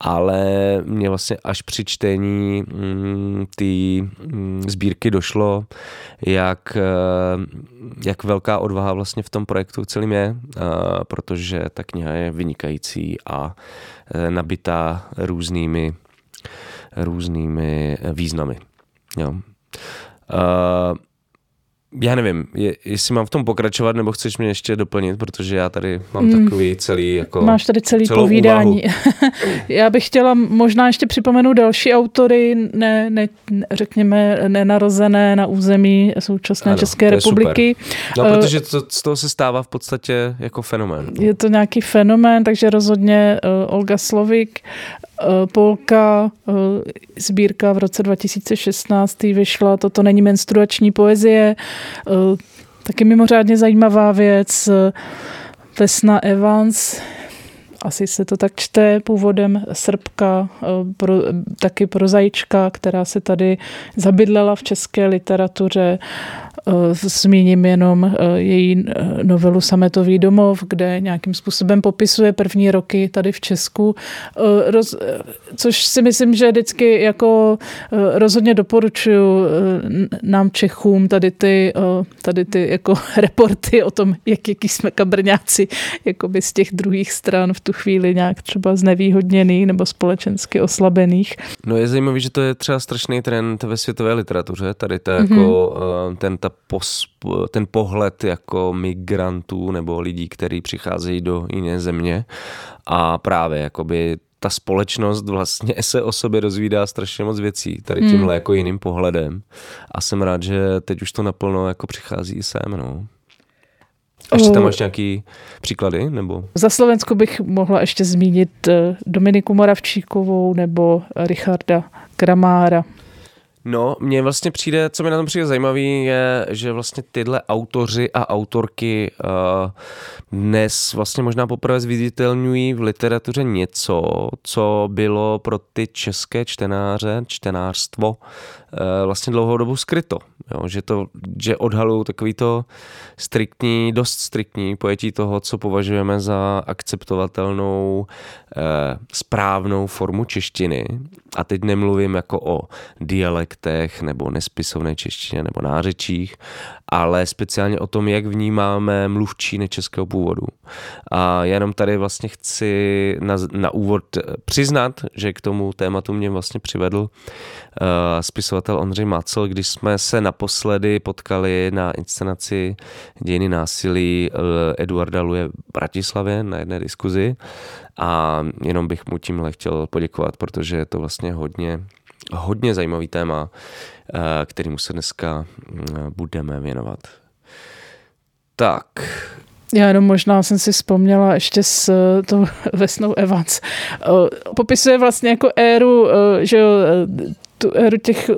[SPEAKER 1] ale mě vlastně až při čtení mm, ty mm, sbírky došlo, jak, eh, jak velká odvaha vlastně v tom projektu celým je, eh, protože ta kniha je vynikající a eh, nabitá různými, různými významy. Jo. Já nevím, je, jestli mám v tom pokračovat, nebo chceš mě ještě doplnit, protože já tady mám mm. takový celý jako
[SPEAKER 2] Máš tady celý povídání. já bych chtěla možná ještě připomenout další autory, ne, ne, řekněme, nenarozené na území současné ano, České republiky.
[SPEAKER 1] Super. No, protože to, z toho se stává v podstatě jako fenomén.
[SPEAKER 2] Je to nějaký fenomén, takže rozhodně uh, Olga Slovik, Polka, uh, sbírka v roce 2016 vyšla, toto není menstruační poezie, Eh, taky mimořádně zajímavá věc. Eh, Vesna Evans, asi se to tak čte, původem Srbka, eh, pro, taky prozaička, která se tady zabydlela v české literatuře. Zmíním jenom její novelu Sametový domov, kde nějakým způsobem popisuje první roky tady v Česku, roz, což si myslím, že vždycky jako rozhodně doporučuju nám Čechům tady ty, tady ty jako reporty o tom, jak, jaký jsme kabrňáci jakoby z těch druhých stran v tu chvíli nějak třeba znevýhodněných nebo společensky oslabených.
[SPEAKER 1] No je zajímavé, že to je třeba strašný trend ve světové literatuře, tady to mm-hmm. jako ten, ta pos, ten pohled jako migrantů nebo lidí, kteří přicházejí do jiné země a právě jakoby ta společnost vlastně se o sobě rozvídá strašně moc věcí tady tímhle hmm. jako jiným pohledem a jsem rád, že teď už to naplno jako přichází sem, no. Ještě tam máš nějaký příklady? Nebo?
[SPEAKER 2] Za Slovensko bych mohla ještě zmínit eh, Dominiku Moravčíkovou nebo Richarda Kramára.
[SPEAKER 1] No, mně vlastně přijde, co mi na tom přijde zajímavý, je, že vlastně tyhle autoři a autorky uh, dnes vlastně možná poprvé zviditelňují v literatuře něco, co bylo pro ty české čtenáře, čtenářstvo, vlastně dlouhou dobu skryto. Jo, že, to, že odhalují takový to striktní, dost striktní pojetí toho, co považujeme za akceptovatelnou, eh, správnou formu češtiny. A teď nemluvím jako o dialektech nebo nespisovné češtině nebo nářečích, ale speciálně o tom, jak vnímáme mluvčí nečeského původu. A jenom tady vlastně chci na, na úvod přiznat, že k tomu tématu mě vlastně přivedl uh, spisovatel Ondřej Macel, když jsme se naposledy potkali na inscenaci Dějiny násilí uh, Eduarda Luje v Bratislavě na jedné diskuzi a jenom bych mu tímhle chtěl poděkovat, protože je to vlastně hodně hodně zajímavý téma, uh, kterýmu se dneska budeme věnovat. Tak,
[SPEAKER 2] já jenom možná jsem si vzpomněla ještě s eh, tou Vesnou Evans. Eh, popisuje vlastně jako éru, eh, že jo, tu těch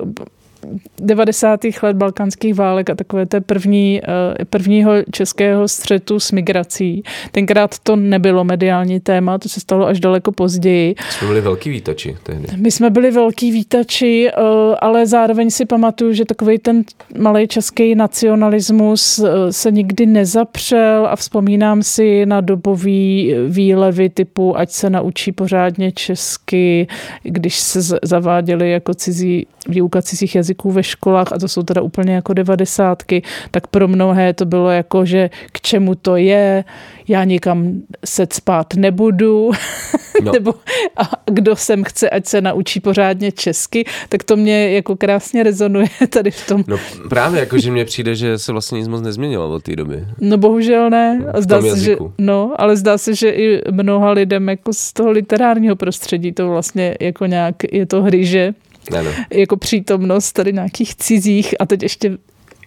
[SPEAKER 2] 90. let balkánských válek a takové té první, eh, prvního českého střetu s migrací. Tenkrát to nebylo mediální téma, to se stalo až daleko později.
[SPEAKER 1] Jsme byli velký výtači tehdy.
[SPEAKER 2] My jsme byli velký výtači, eh, ale zároveň si pamatuju, že takový ten malý český nacionalismus eh, se nikdy nezapřel a vzpomínám si na dobový výlevy typu ať se naučí pořádně česky, když se zaváděly jako cizí výuka cizích jazyků ve školách, a to jsou teda úplně jako devadesátky, tak pro mnohé to bylo jako, že k čemu to je, já nikam se spát nebudu, no. nebo a kdo sem chce, ať se naučí pořádně česky, tak to mě jako krásně rezonuje tady v tom.
[SPEAKER 1] No právě, jako že mně přijde, že se vlastně nic moc nezměnilo od té doby.
[SPEAKER 2] No bohužel ne. No, zdá se, že, no, ale zdá se, že i mnoha lidem jako z toho literárního prostředí to vlastně jako nějak je to ano. jako přítomnost tady nějakých cizích a teď ještě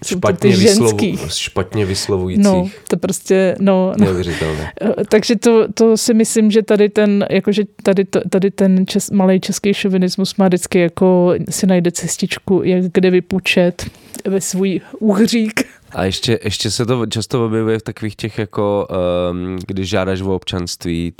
[SPEAKER 1] špatně, vyslovu, špatně vyslovujících.
[SPEAKER 2] No, to prostě, no.
[SPEAKER 1] no. Neuvěřitelné.
[SPEAKER 2] Takže to, to si myslím, že tady ten, jakože tady, tady ten čes, malý český šovinismus má vždycky jako si najde cestičku, jak kde vypůčet ve svůj úhřík.
[SPEAKER 1] A ještě, ještě se to často objevuje v takových těch jako, um, když žádáš o občanství,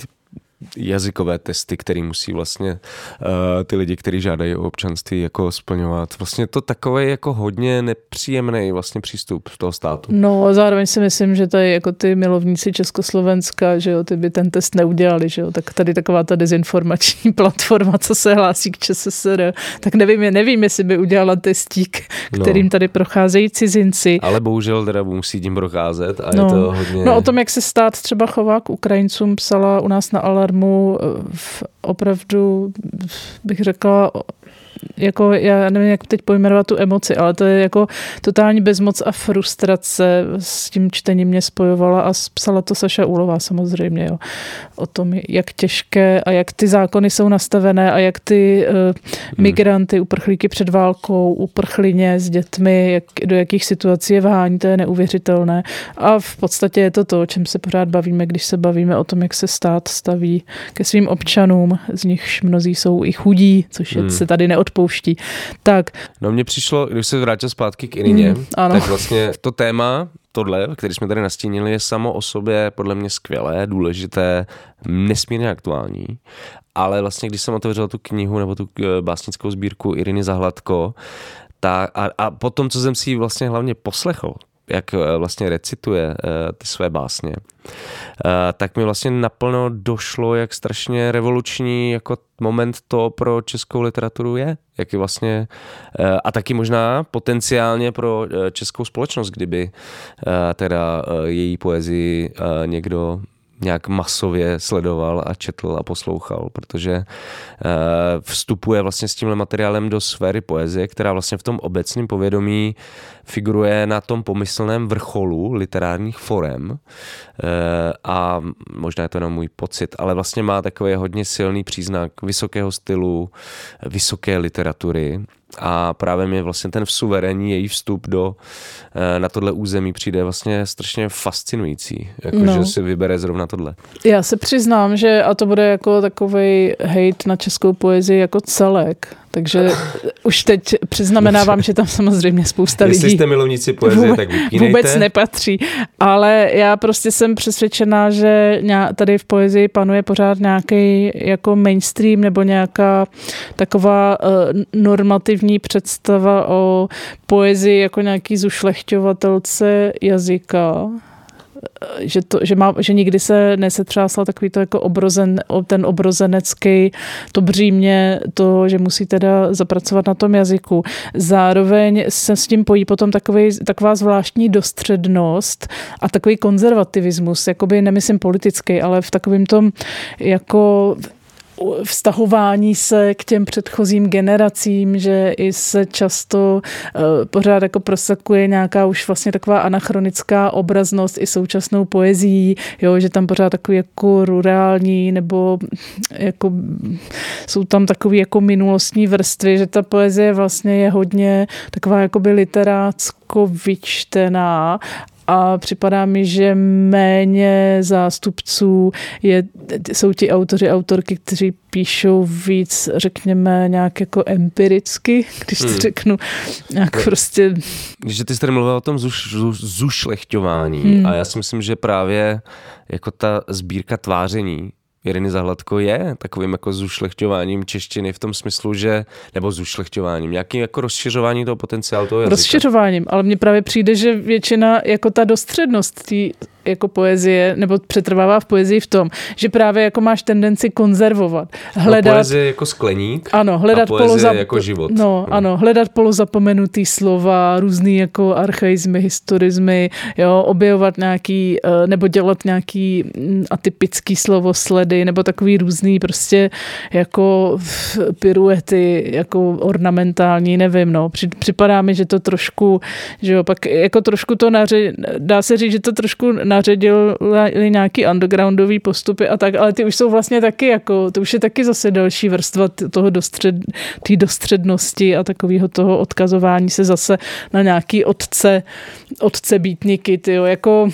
[SPEAKER 1] jazykové testy, které musí vlastně uh, ty lidi, kteří žádají o občanství, jako splňovat. Vlastně to takový jako hodně nepříjemný vlastně přístup v toho státu.
[SPEAKER 2] No a zároveň si myslím, že tady jako ty milovníci Československa, že jo, ty by ten test neudělali, že jo, tak tady taková ta dezinformační platforma, co se hlásí k ČSSR, tak nevím, nevím, jestli by udělala testík, no. kterým no. tady procházejí cizinci.
[SPEAKER 1] Ale bohužel teda musí tím procházet a no. je to hodně...
[SPEAKER 2] No o tom, jak se stát třeba chová k Ukrajincům, psala u nás na Alarm alarmu v opravdu bych řekla jako, já nevím, jak teď pojmenovat tu emoci, ale to je jako totální bezmoc a frustrace s tím čtením mě spojovala a psala to Saša Úlová samozřejmě, jo. O tom, jak těžké a jak ty zákony jsou nastavené a jak ty uh, migranty, uprchlíky před válkou, uprchlině s dětmi, jak, do jakých situací je vhání, to je neuvěřitelné. A v podstatě je to to, o čem se pořád bavíme, když se bavíme o tom, jak se stát staví ke svým občanům, z nichž mnozí jsou i chudí, což je, hmm. se tady neod odpouští. Tak.
[SPEAKER 1] No mně přišlo, když se vrátil zpátky k Irině, mm, ano. tak vlastně to téma, tohle, který jsme tady nastínili, je samo o sobě podle mě skvělé, důležité, nesmírně aktuální. Ale vlastně, když jsem otevřel tu knihu nebo tu eh, básnickou sbírku Iriny Zahladko, ta, a, a potom, co jsem si ji vlastně hlavně poslechl, jak eh, vlastně recituje uh, ty své básně, uh, tak mi vlastně naplno došlo, jak strašně revoluční jako moment to pro českou literaturu je. Jak je vlastně, a taky možná potenciálně pro českou společnost, kdyby teda její poezii někdo nějak masově sledoval a četl a poslouchal, protože eh, vstupuje vlastně s tímhle materiálem do sféry poezie, která vlastně v tom obecném povědomí figuruje na tom pomyslném vrcholu literárních forem. Eh, a možná je to jenom můj pocit, ale vlastně má takový hodně silný příznak vysokého stylu, vysoké literatury a právě mi vlastně ten suverénní její vstup do, eh, na tohle území přijde vlastně strašně fascinující, jako no. že si vybere zrovna tohle.
[SPEAKER 2] Já se přiznám, že a to bude jako takový hate na českou poezii jako celek, takže už teď přiznamenávám, že tam samozřejmě spousta lidí.
[SPEAKER 1] Jestli jste milovníci poezie, vůbec, tak vypínejte.
[SPEAKER 2] Vůbec nepatří. Ale já prostě jsem přesvědčená, že tady v poezii panuje pořád nějaký jako mainstream nebo nějaká taková uh, normativní představa o poezii jako nějaký zušlechťovatelce jazyka že, to, že, má, že nikdy se nesetřásla takový to jako obrozen, ten obrozenecký, to břímě, to, že musí teda zapracovat na tom jazyku. Zároveň se s tím pojí potom takový, taková zvláštní dostřednost a takový konzervativismus, jakoby nemyslím politický, ale v takovém tom jako vztahování se k těm předchozím generacím, že i se často uh, pořád jako prosakuje nějaká už vlastně taková anachronická obraznost i současnou poezí, jo, že tam pořád takový jako rurální nebo jako jsou tam takový jako minulostní vrstvy, že ta poezie vlastně je hodně taková jakoby literácko vyčtená a připadá mi, že méně zástupců je, jsou ti autoři, autorky, kteří píšou víc, řekněme, nějak jako empiricky, když to hmm. řeknu, nějak no, prostě...
[SPEAKER 1] Když ty jsi tady mluvil o tom zuš, zuš, zušlechťování hmm. a já si myslím, že právě jako ta sbírka tváření Iriny Zahladko je takovým jako zušlechťováním češtiny v tom smyslu, že, nebo zušlechťováním, nějakým jako rozšiřování toho potenciálu toho jazyka.
[SPEAKER 2] Rozšiřováním, ale mně právě přijde, že většina, jako ta dostřednost té jako poezie, nebo přetrvává v poezii v tom, že právě jako máš tendenci konzervovat.
[SPEAKER 1] No, hledat, no, poezie jako skleník
[SPEAKER 2] ano, hledat
[SPEAKER 1] a poezie polozap, jako život.
[SPEAKER 2] No, no, ano, hledat polozapomenutý slova, různý jako archaizmy, historizmy, jo, objevovat nějaký, eh, nebo dělat nějaký mm, atypický slovo sledy, nebo takový různý prostě jako piruety, jako ornamentální, nevím, no. Připadá mi, že to trošku, že jo, pak jako trošku to naře, dá se říct, že to trošku naředili nějaký undergroundový postupy a tak, ale ty už jsou vlastně taky jako, to už je taky zase další vrstva toho dostřed, té dostřednosti a takového toho odkazování se zase na nějaký otce, otce býtníky, tyjo, jako,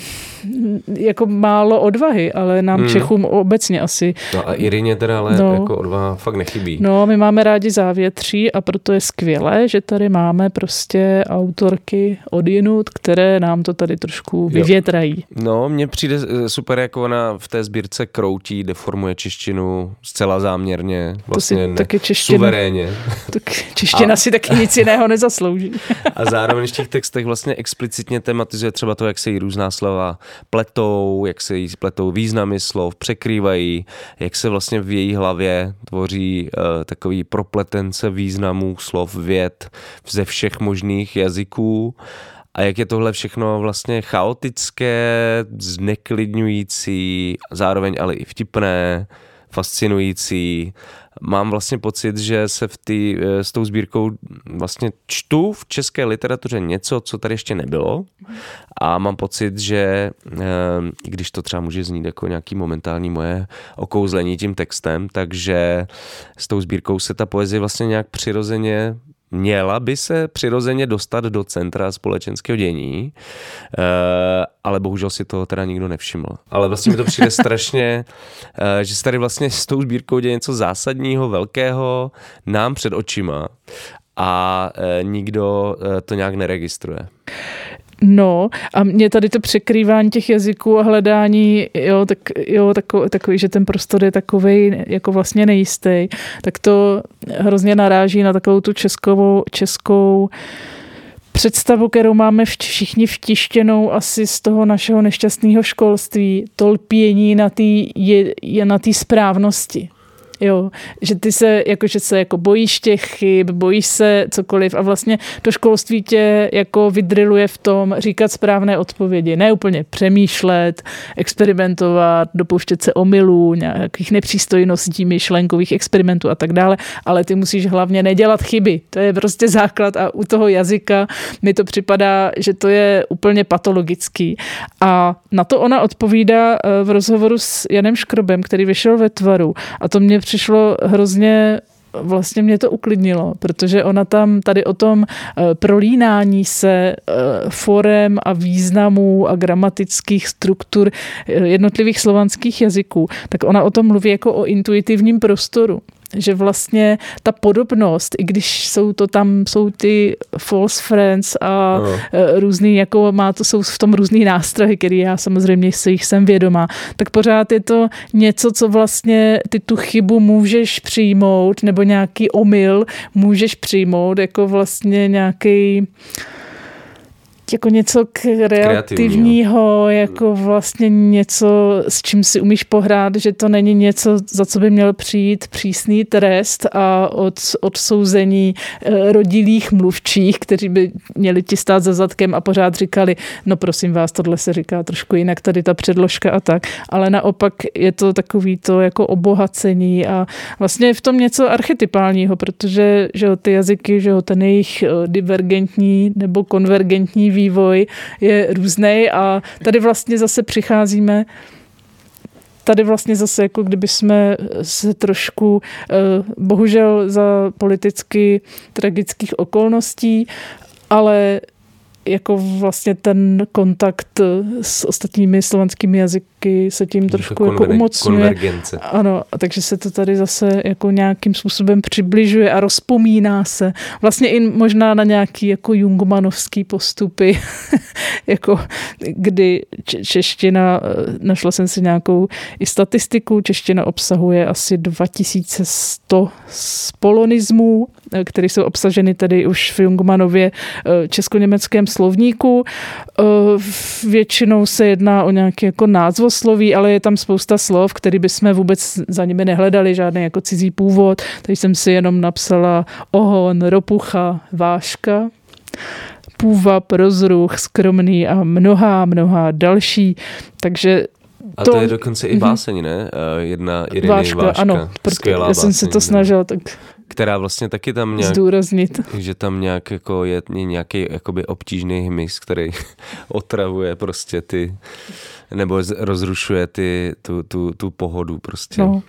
[SPEAKER 2] jako málo odvahy, ale nám hmm. Čechům obecně asi.
[SPEAKER 1] No a Irině teda ale no, jako odvaha fakt nechybí.
[SPEAKER 2] No, my máme rádi závětří a proto je skvělé, že tady máme prostě autorky od jinut, které nám to tady trošku vyvětrají.
[SPEAKER 1] No, mně přijde eh, super, jak ona v té sbírce kroutí, deformuje češtinu zcela záměrně, vlastně to si taky čeština, suverénně.
[SPEAKER 2] Tak čeština a, si taky nic jiného nezaslouží.
[SPEAKER 1] a zároveň v těch textech vlastně explicitně tematizuje třeba to, jak se jí různá slova pletou, jak se jí pletou významy slov, překrývají, jak se vlastně v její hlavě tvoří uh, takový propletence významů slov, věd ze všech možných jazyků. A jak je tohle všechno vlastně chaotické, zneklidňující, zároveň ale i vtipné, fascinující. Mám vlastně pocit, že se v tý, eh, s tou sbírkou vlastně čtu v české literatuře něco, co tady ještě nebylo a mám pocit, že eh, když to třeba může znít jako nějaký momentální moje okouzlení tím textem, takže s tou sbírkou se ta poezie vlastně nějak přirozeně měla by se přirozeně dostat do centra společenského dění, eh, ale bohužel si toho teda nikdo nevšiml. Ale vlastně mi to přijde strašně, eh, že se tady vlastně s tou sbírkou děje něco zásadního, velkého nám před očima a eh, nikdo to nějak neregistruje.
[SPEAKER 2] No a mě tady to překrývání těch jazyků a hledání, jo, tak, jo takový, takový, že ten prostor je takový jako vlastně nejistý, tak to hrozně naráží na takovou tu českou, českou představu, kterou máme všichni vtištěnou asi z toho našeho nešťastného školství, to lpění na té na správnosti. Jo, že ty se, jako, že se jako bojíš těch chyb, bojíš se cokoliv a vlastně to školství tě jako vydriluje v tom říkat správné odpovědi. Ne úplně přemýšlet, experimentovat, dopouštět se omylů, nějakých nepřístojností, myšlenkových experimentů a tak dále, ale ty musíš hlavně nedělat chyby. To je prostě základ a u toho jazyka mi to připadá, že to je úplně patologický. A na to ona odpovídá eh, v rozhovoru s Janem Škrobem, který vyšel ve tvaru a to mě přišlo hrozně vlastně mě to uklidnilo, protože ona tam tady o tom eh, prolínání se eh, forem a významů a gramatických struktur eh, jednotlivých slovanských jazyků, tak ona o tom mluví jako o intuitivním prostoru že vlastně ta podobnost, i když jsou to tam, jsou ty false friends a no. různý, jako má to, jsou v tom různý nástrahy, který já samozřejmě si jich jsem vědomá, tak pořád je to něco, co vlastně ty tu chybu můžeš přijmout, nebo nějaký omyl můžeš přijmout, jako vlastně nějaký jako něco kreativního, jako vlastně něco, s čím si umíš pohrát, že to není něco, za co by měl přijít přísný trest a od, odsouzení eh, rodilých mluvčích, kteří by měli ti stát za zadkem a pořád říkali, no prosím vás, tohle se říká trošku jinak, tady ta předložka a tak. Ale naopak je to takový to jako obohacení a vlastně je v tom něco archetypálního, protože že ty jazyky, že ten jejich eh, divergentní nebo konvergentní vývoj je různý a tady vlastně zase přicházíme tady vlastně zase jako kdyby jsme se trošku, eh, bohužel za politicky tragických okolností, ale jako vlastně ten kontakt s ostatními slovanskými jazyky se tím trošku jako umocňuje. Konvergence. Ano, takže se to tady zase jako nějakým způsobem přibližuje a rozpomíná se. Vlastně i možná na nějaký jako jungmanovský postupy, jako kdy čeština, našla jsem si nějakou i statistiku, čeština obsahuje asi 2100 spolonismů, které jsou obsaženy tady už v Jungmanově česko-německém slovníku. Eh, většinou se jedná o nějaké jako názvosloví, ale je tam spousta slov, které bychom vůbec za nimi nehledali, žádný jako cizí původ. Tady jsem si jenom napsala ohon, ropucha, váška půvab, rozruch, skromný a mnohá, mnohá další. Takže
[SPEAKER 1] a to, to je dokonce i mhm. báseň, ne? Eh, jedna Iriny Váška, Váška.
[SPEAKER 2] ano,
[SPEAKER 1] Skvělá
[SPEAKER 2] já jsem se to snažil tak
[SPEAKER 1] která vlastně taky tam nějak...
[SPEAKER 2] Zdůraznit.
[SPEAKER 1] Že tam nějak jako je nějaký jakoby obtížný hmyz, který otravuje prostě ty, nebo rozrušuje ty, tu, tu, tu pohodu prostě. No.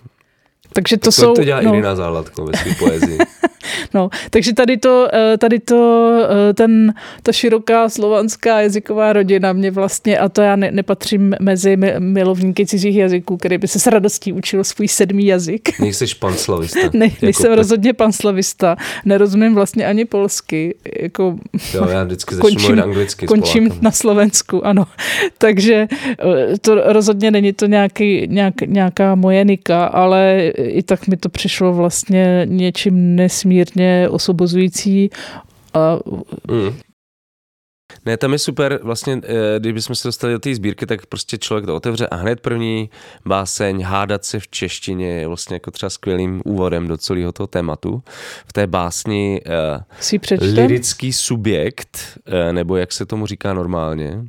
[SPEAKER 2] Takže to,
[SPEAKER 1] to
[SPEAKER 2] jsou...
[SPEAKER 1] To dělá no. Irina Záladko ve své poezii.
[SPEAKER 2] No, takže tady to, eh, tady to, eh, ten, ta široká slovanská jazyková rodina mě vlastně, a to já ne, nepatřím mezi milovníky cizích jazyků, který by se s radostí učil svůj sedmý jazyk.
[SPEAKER 1] Nejsi panslavista.
[SPEAKER 2] ne, jako nejsem tak... rozhodně panslavista. Nerozumím vlastně ani polsky. Jako,
[SPEAKER 1] jo, já vždycky končím, anglicky
[SPEAKER 2] Končím na Slovensku, ano. Takže eh, to rozhodně není to nějaký, nějak, nějaká moje nika, ale i tak mi to přišlo vlastně něčím nesmírně nesmírně osobozující. A... Mm.
[SPEAKER 1] Ne, tam je super, vlastně, eh, kdybychom se dostali do té sbírky, tak prostě člověk to otevře a hned první báseň hádat se v češtině je vlastně jako třeba skvělým úvodem do celého toho tématu. V té básni uh,
[SPEAKER 2] si
[SPEAKER 1] lirický subjekt, uh, nebo jak se tomu říká normálně,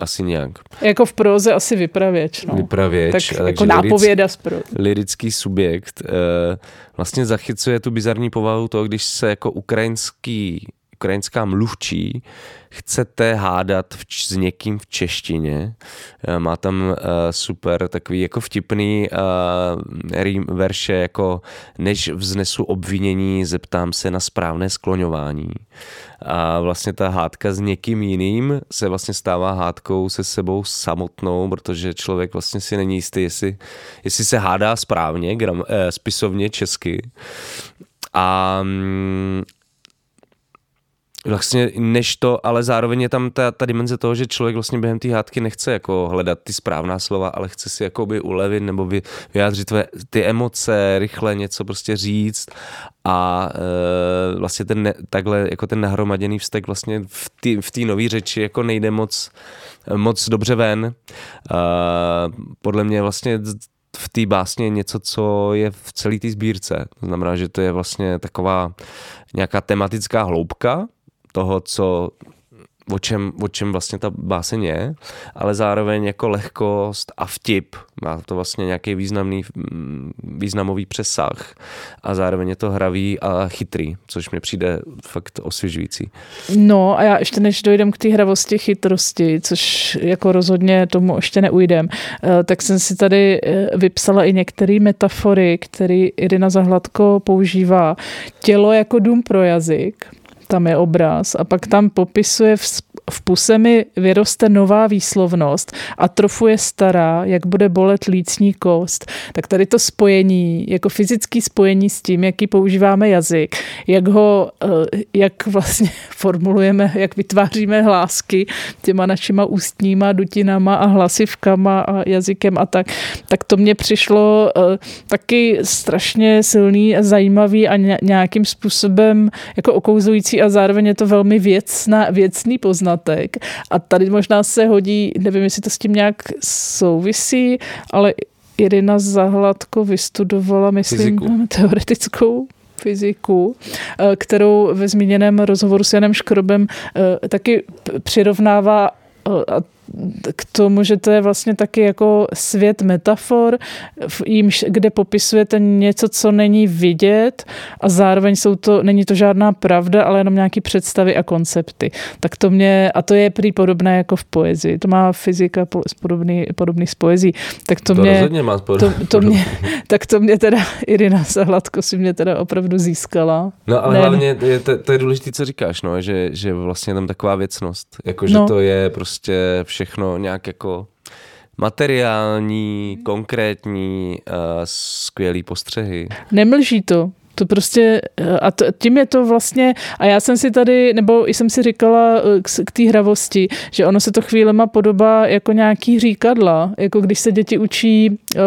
[SPEAKER 1] asi nějak.
[SPEAKER 2] Jako v proze asi vypravěč. No.
[SPEAKER 1] Vypravěč.
[SPEAKER 2] Tak jako nápověda z pro...
[SPEAKER 1] Lirický subjekt uh, vlastně zachycuje tu bizarní povahu toho, když se jako ukrajinský ukrajinská mluvčí chcete hádat v, s někým v češtině. Eh, má tam uh, super takový jako vtipný uh, verše jako než vznesu obvinění, zeptám se na správné skloňování. A vlastně ta hádka s někým jiným se vlastně stává hádkou se sebou samotnou, protože člověk vlastně si není jistý, jestli, jestli se hádá správně, gram, eh, spisovně česky. A, mm, vlastně než to, ale zároveň je tam ta, ta dimenze toho, že člověk vlastně během té hádky nechce jako hledat ty správná slova, ale chce si jakoby ulevit nebo vy, vyjádřit tvé, ty emoce, rychle něco prostě říct a e, vlastně ten ne, takhle jako ten nahromaděný vztek vlastně v té v nové řeči jako nejde moc, moc dobře ven. E, podle mě vlastně v té básně něco, co je v celé té sbírce. To znamená, že to je vlastně taková nějaká tematická hloubka toho, co o čem, o čem vlastně ta báseň je, ale zároveň jako lehkost a vtip. Má to vlastně nějaký významný, mm, významový přesah a zároveň je to hravý a chytrý, což mi přijde fakt osvěžující.
[SPEAKER 2] No a já ještě než dojdem k té hravosti, chytrosti, což jako rozhodně tomu ještě neujdem, eh, tak jsem si tady eh, vypsala i některé metafory, které Irina Zahladko používá. Tělo jako dům pro jazyk, tam je obraz a pak tam popisuje v, puse mi vyroste nová výslovnost a trofu je stará, jak bude bolet lícní kost. Tak tady to spojení, jako fyzické spojení s tím, jaký používáme jazyk, jak ho, eh, jak vlastně formulujeme, jak vytváříme hlásky těma našima ústníma, dutinama a hlasivkama a jazykem a tak, tak to mně přišlo eh, taky strašně silný a zajímavý a nějakým způsobem jako okouzlující a zároveň je to velmi věcná, věcný poznatek. A tady možná se hodí, nevím, jestli to s tím nějak souvisí, ale Irina Zahladko vystudovala, myslím, Fyziku. teoretickou fyziku, eh, kterou ve zmíněném rozhovoru s Janem Škrobem eh, taky přirovnává eh, a k tomu, že to je vlastně taky jako svět metafor, v jímž, kde popisujete něco, co není vidět a zároveň jsou to, není to žádná pravda, ale jenom nějaké představy a koncepty. Tak to mě, a to je prý podobné jako v poezii. To má fyzika podobný, podobný s poezí. Tak to,
[SPEAKER 1] to
[SPEAKER 2] mě,
[SPEAKER 1] má
[SPEAKER 2] to, to mě, tak to mě teda Irina Zahladko si mě teda opravdu získala.
[SPEAKER 1] No ale ne, hlavně je, to, to je důležité, co říkáš, no, že, že vlastně tam taková věcnost, jako že no. to je prostě všechno nějak jako materiální, konkrétní, uh, skvělý postřehy.
[SPEAKER 2] Nemlží to. To prostě, a to, tím je to vlastně, a já jsem si tady, nebo jsem si říkala eh, k, k té hravosti, že ono se to chvílema podobá jako nějaký říkadla, jako když se děti učí uh,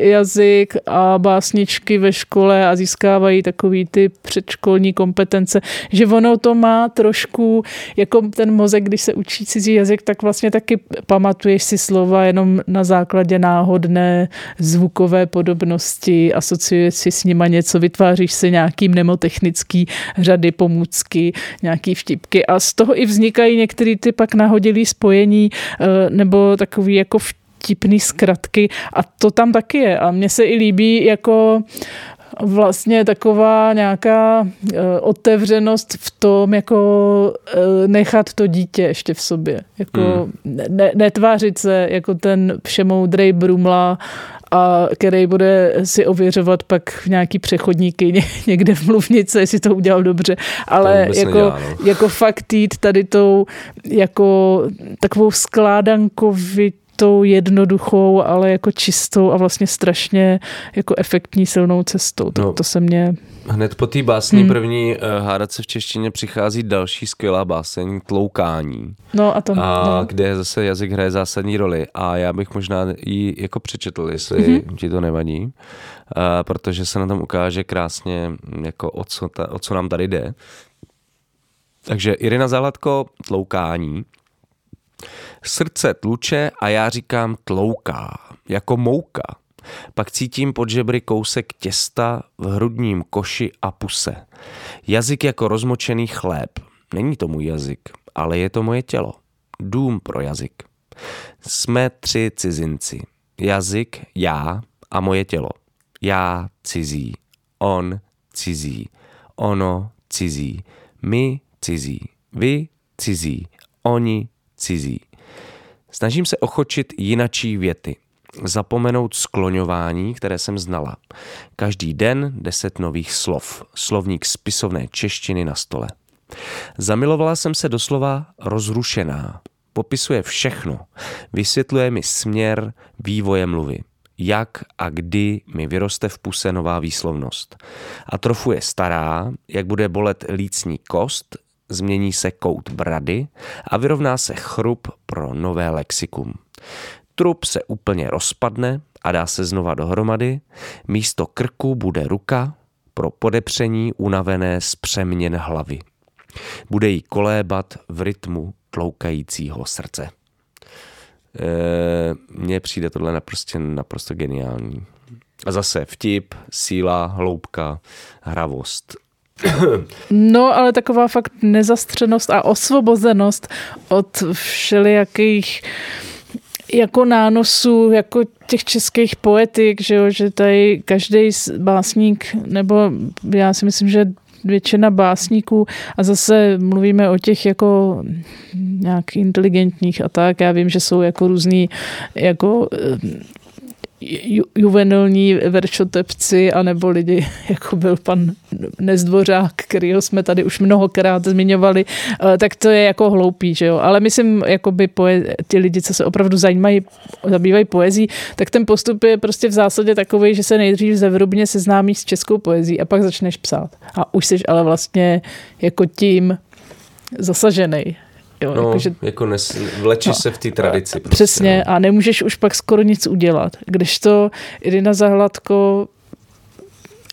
[SPEAKER 2] jazyk a básničky ve škole a získávají takový ty předškolní kompetence, že ono to má trošku, jako ten mozek, když se učí cizí jazyk, tak vlastně taky pamatuješ si slova jenom na základě náhodné zvukové podobnosti, asociuješ si s nima něco, vytváří vytváříš si nějaký mnemotechnický řady, pomůcky, nějaký vtipky a z toho i vznikají některé ty pak nahodilý spojení eh, nebo takový jako vtipný zkratky a to tam taky je a mně se i líbí jako vlastně taková nějaká eh, otevřenost v tom, jako eh, nechat to dítě ještě v sobě. Jako hmm. ne, netvářit se jako ten všemoudrej brumla a který bude si ověřovat pak v nějaký přechodníky někde v mluvnice, jestli to udělal dobře, ale jako, nedělá, no. jako fakt jít tady tou jako takovou skládankovitou jednoduchou, ale jako čistou a vlastně strašně jako efektní silnou cestou. Tak no, to se mě
[SPEAKER 1] Hned po té básni hmm. první uh, hádat se v češtině přichází další skvělá báseň Tloukání.
[SPEAKER 2] No a to,
[SPEAKER 1] a
[SPEAKER 2] no.
[SPEAKER 1] kde zase jazyk hraje zásadní roli a já bych možná ji jako přečetl, jestli mm-hmm. ti to nevadí, uh, protože se na tom ukáže krásně, jako o co, ta, o co nám tady jde. Takže Irina Zahladko, Tloukání. Srdce tluče a já říkám tlouká, jako mouka. Pak cítím pod žebry kousek těsta v hrudním koši a puse. Jazyk jako rozmočený chléb. Není to můj jazyk, ale je to moje tělo. Dům pro jazyk. Jsme tři cizinci. Jazyk, já a moje tělo. Já cizí, on cizí, ono cizí, my cizí, vy cizí, oni cizí. Snažím se ochočit jinačí věty – zapomenout skloňování, které jsem znala. Každý den deset nových slov, slovník spisovné češtiny na stole. Zamilovala jsem se doslova rozrušená. Popisuje všechno. Vysvětluje mi směr vývoje mluvy. Jak a kdy mi vyroste v puse nová výslovnost. A trofu je stará, jak bude bolet lícní kost, změní se kout brady a vyrovná se chrup pro nové lexikum. Trup se úplně rozpadne a dá se znova dohromady. Místo krku bude ruka pro podepření unavené z přeměn hlavy. Bude jí kolébat v rytmu tloukajícího srdce. E, mně přijde tohle naprosto, naprosto geniální. A zase vtip, síla, hloubka, hravost.
[SPEAKER 2] No, ale taková fakt nezastřenost a osvobozenost od všelijakých jako nánosů, jako těch českých poetik, že, jo, že tady každý básník, nebo já si myslím, že většina básníků a zase mluvíme o těch jako nějak inteligentních a tak. Já vím, že jsou jako různý jako ju, juvenilní veršotepci, anebo lidi, jako byl pan Nezdvořák, kterýho jsme tady už mnohokrát zmiňovali, eh, tak to je jako hloupý, že jo. Ale myslím, jakoby poe- ty lidi, co se opravdu zajímají, zabývají poezí, tak ten postup je prostě v zásadě takový, že se nejdřív zevrubně seznámíš s českou poezí a pak začneš psát. A už jsi ale vlastně jako tím zasažený.
[SPEAKER 1] Jo, no, jako, že, jako nes, vlečeš no, se v té tradici.
[SPEAKER 2] Prostě, přesně no. a nemůžeš už pak skoro nic udělat. Když to Irina Zahladko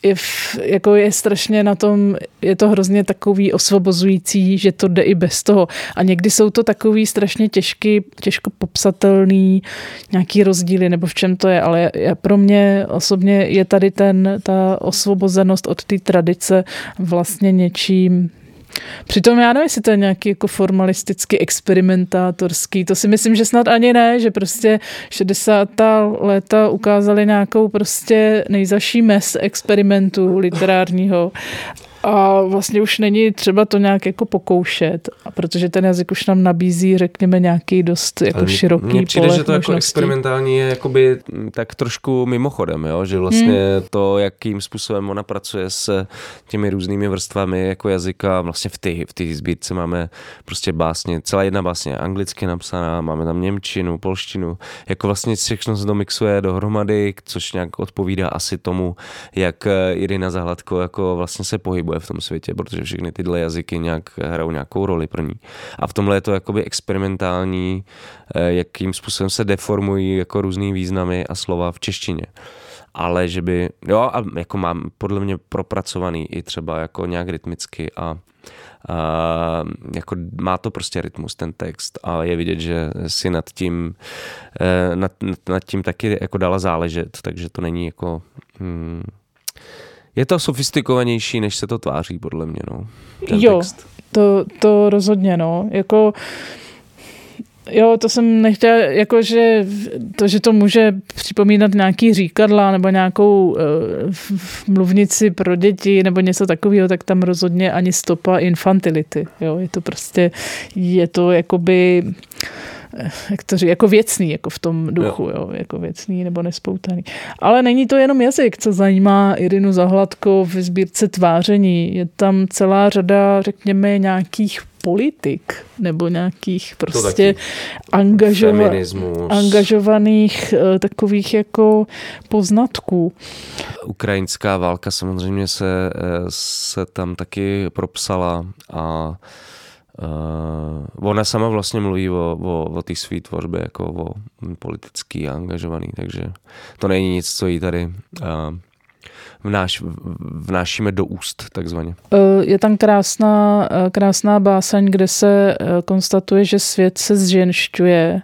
[SPEAKER 2] je, v, jako je strašně na tom, je to hrozně takový osvobozující, že to jde i bez toho. A někdy jsou to takový strašně těžký, těžko popsatelný nějaký rozdíly, nebo v čem to je, ale je, pro mě osobně je tady ten, ta osvobozenost od té tradice vlastně něčím Přitom já nevím, jestli to je nějaký jako formalisticky experimentátorský, to si myslím, že snad ani ne, že prostě 60. léta ukázali nějakou prostě nejzaší mes experimentu literárního a vlastně už není třeba to nějak jako pokoušet, a protože ten jazyk už nám nabízí, řekněme, nějaký dost jako Ale široký Mně přijde,
[SPEAKER 1] že to jako experimentální je jakoby tak trošku mimochodem, jo? že vlastně hmm. to, jakým způsobem ona pracuje s těmi různými vrstvami jako jazyka, vlastně v té v ty sbírce máme prostě básně, celá jedna básně anglicky napsaná, máme tam němčinu, polštinu, jako vlastně všechno se to mixuje dohromady, což nějak odpovídá asi tomu, jak Irina Zahladko jako vlastně se pohybuje pohybuje v tom světě, protože všechny tyhle jazyky nějak hrajou nějakou roli pro ní. A v tomhle je to jakoby experimentální, eh, jakým způsobem se deformují jako různý významy a slova v češtině ale že by, jo, a jako mám podle mě propracovaný i třeba jako nějak rytmicky a, a jako má to prostě rytmus ten text a je vidět, že si nad tím, eh, nad, nad tím taky jako dala záležet, takže to není jako hmm, je to sofistikovanější, než se to tváří, podle mě, no.
[SPEAKER 2] jo, text. To, to rozhodně, no. Jako, Jo, to jsem nechtěla, jakože to, že to může připomínat nějaký říkadla nebo nějakou uh, mluvnici pro děti nebo něco takového, tak tam rozhodně ani stopa infantility. Jo, je to prostě, je to jakoby jak to říct, jako věcný, jako v tom duchu, jo. jo. jako věcný nebo nespoutaný. Ale není to jenom jazyk, co zajímá Irinu Zahladko v sbírce tváření. Je tam celá řada, řekněme, nějakých politik nebo nějakých prostě angažova, angažovaných uh, takových jako poznatků.
[SPEAKER 1] Ukrajinská válka samozřejmě se, eh, se tam taky propsala a Uh, ona sama vlastně mluví o, o, o té své tvorbě jako o politický a angažovaný, takže to není nic, co jí tady uh, vnáš, vnášíme do úst, takzvaně.
[SPEAKER 2] Eh, je tam krásná, krásná báseň, kde se konstatuje, že svět se zženšťuje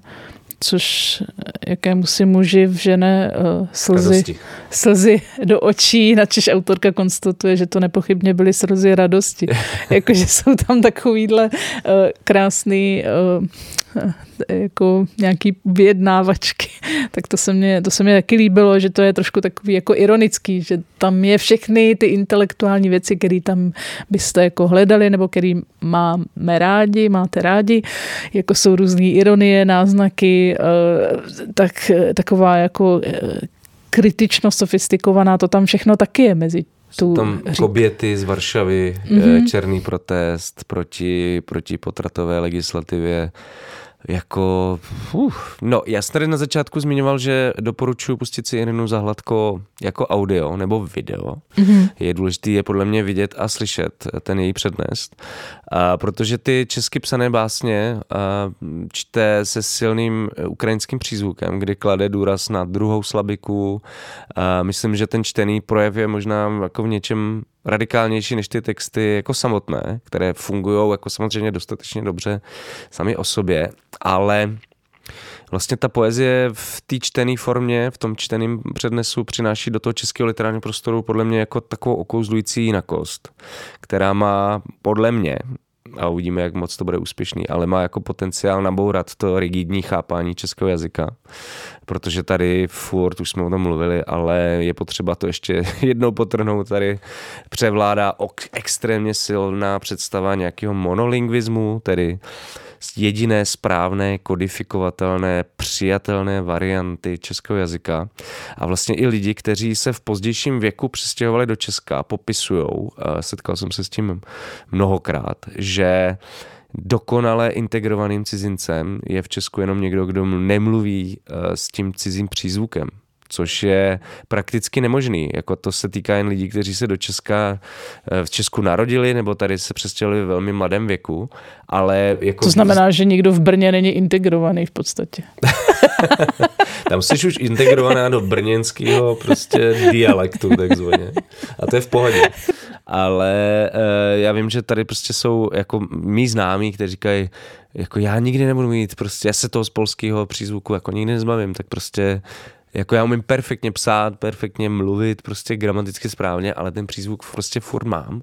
[SPEAKER 2] což jakému si muži vžene uh, slzy, slzy do očí, načež autorka konstatuje, že to nepochybně byly slzy radosti. Jakože jsou tam takovýhle uh, krásný uh, jako nějaký vyjednávačky, tak to se, mě, to se mě taky líbilo, že to je trošku takový jako ironický, že tam je všechny ty intelektuální věci, které tam byste jako hledali, nebo který máme rádi, máte rádi, jako jsou různé ironie, náznaky, eh, tak taková jako eh, kritičnost sofistikovaná, to tam všechno taky je mezi tu
[SPEAKER 1] tam řík. koběty z Varšavy, mm-hmm. černý protest proti, proti potratové legislativě, jako, uf, no já jsem tady na začátku zmiňoval, že doporučuji pustit si Irinu Zahladko jako audio nebo video. Mm-hmm. Je důležité je podle mě vidět a slyšet ten její přednést, a, protože ty česky psané básně a, čte se silným ukrajinským přízvukem, kdy klade důraz na druhou slabiku. A, myslím, že ten čtený projev je možná jako v něčem radikálnější než ty texty jako samotné, které fungují jako samozřejmě dostatečně dobře sami o sobě, ale vlastně ta poezie v té čtené formě, v tom čteném přednesu přináší do toho českého literárního prostoru podle mě jako takovou okouzlující jinakost, která má podle mě, a uvidíme, jak moc to bude úspěšný, ale má jako potenciál nabourat to rigidní chápání českého jazyka, protože tady furt, už jsme o tom mluvili, ale je potřeba to ještě jednou potrhnout, tady převládá extrémně silná představa nějakého monolingvismu, tedy jediné správné, kodifikovatelné, přijatelné varianty českého jazyka. A vlastně i lidi, kteří se v pozdějším věku přestěhovali do Česka, popisují, setkal jsem se s tím mnohokrát, že dokonale integrovaným cizincem je v Česku jenom někdo, kdo nemluví eh, s tím cizím přízvukem což je prakticky nemožný. Jako to se týká jen lidí, kteří se do Česka eh, v Česku narodili nebo tady se přestěhovali ve velmi mladém věku, ale jako...
[SPEAKER 2] To znamená, že nikdo v Brně není integrovaný v podstatě.
[SPEAKER 1] Tam jsi už integrovaná do brněnského prostě dialektu takzvaně. A to je v pohodě. Ale uh, já vím, že tady prostě jsou jako mý známí, kteří říkají, jako já nikdy nebudu mít, prostě já se toho z polského přízvuku jako nikdy nezbavím, tak prostě jako já umím perfektně psát, perfektně mluvit, prostě gramaticky správně, ale ten přízvuk prostě furt mám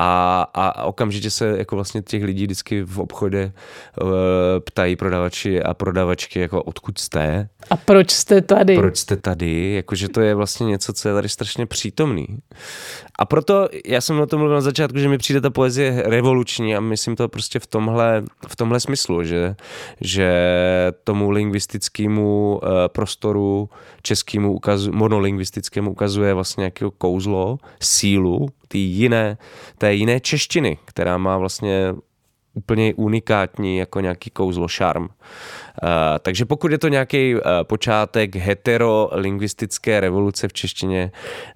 [SPEAKER 1] a, a okamžitě se jako vlastně těch lidí vždycky v obchodě uh, ptají prodavači a prodavačky jako odkud jste.
[SPEAKER 2] A proč jste tady?
[SPEAKER 1] Proč jste tady, jakože to je vlastně něco, co je tady strašně přítomný. A proto já jsem o tom mluvil na začátku, že mi přijde ta poezie revoluční a myslím to prostě v tomhle, v tomhle smyslu, že, že tomu lingvistickému uh, prostoru českému ukazu, monolingvistickému ukazuje vlastně nějakého kouzlo, sílu, té jiné, té jiné češtiny, která má vlastně úplně unikátní jako nějaký kouzlo, šarm. Uh, takže pokud je to nějaký uh, počátek heterolingvistické revoluce v češtině,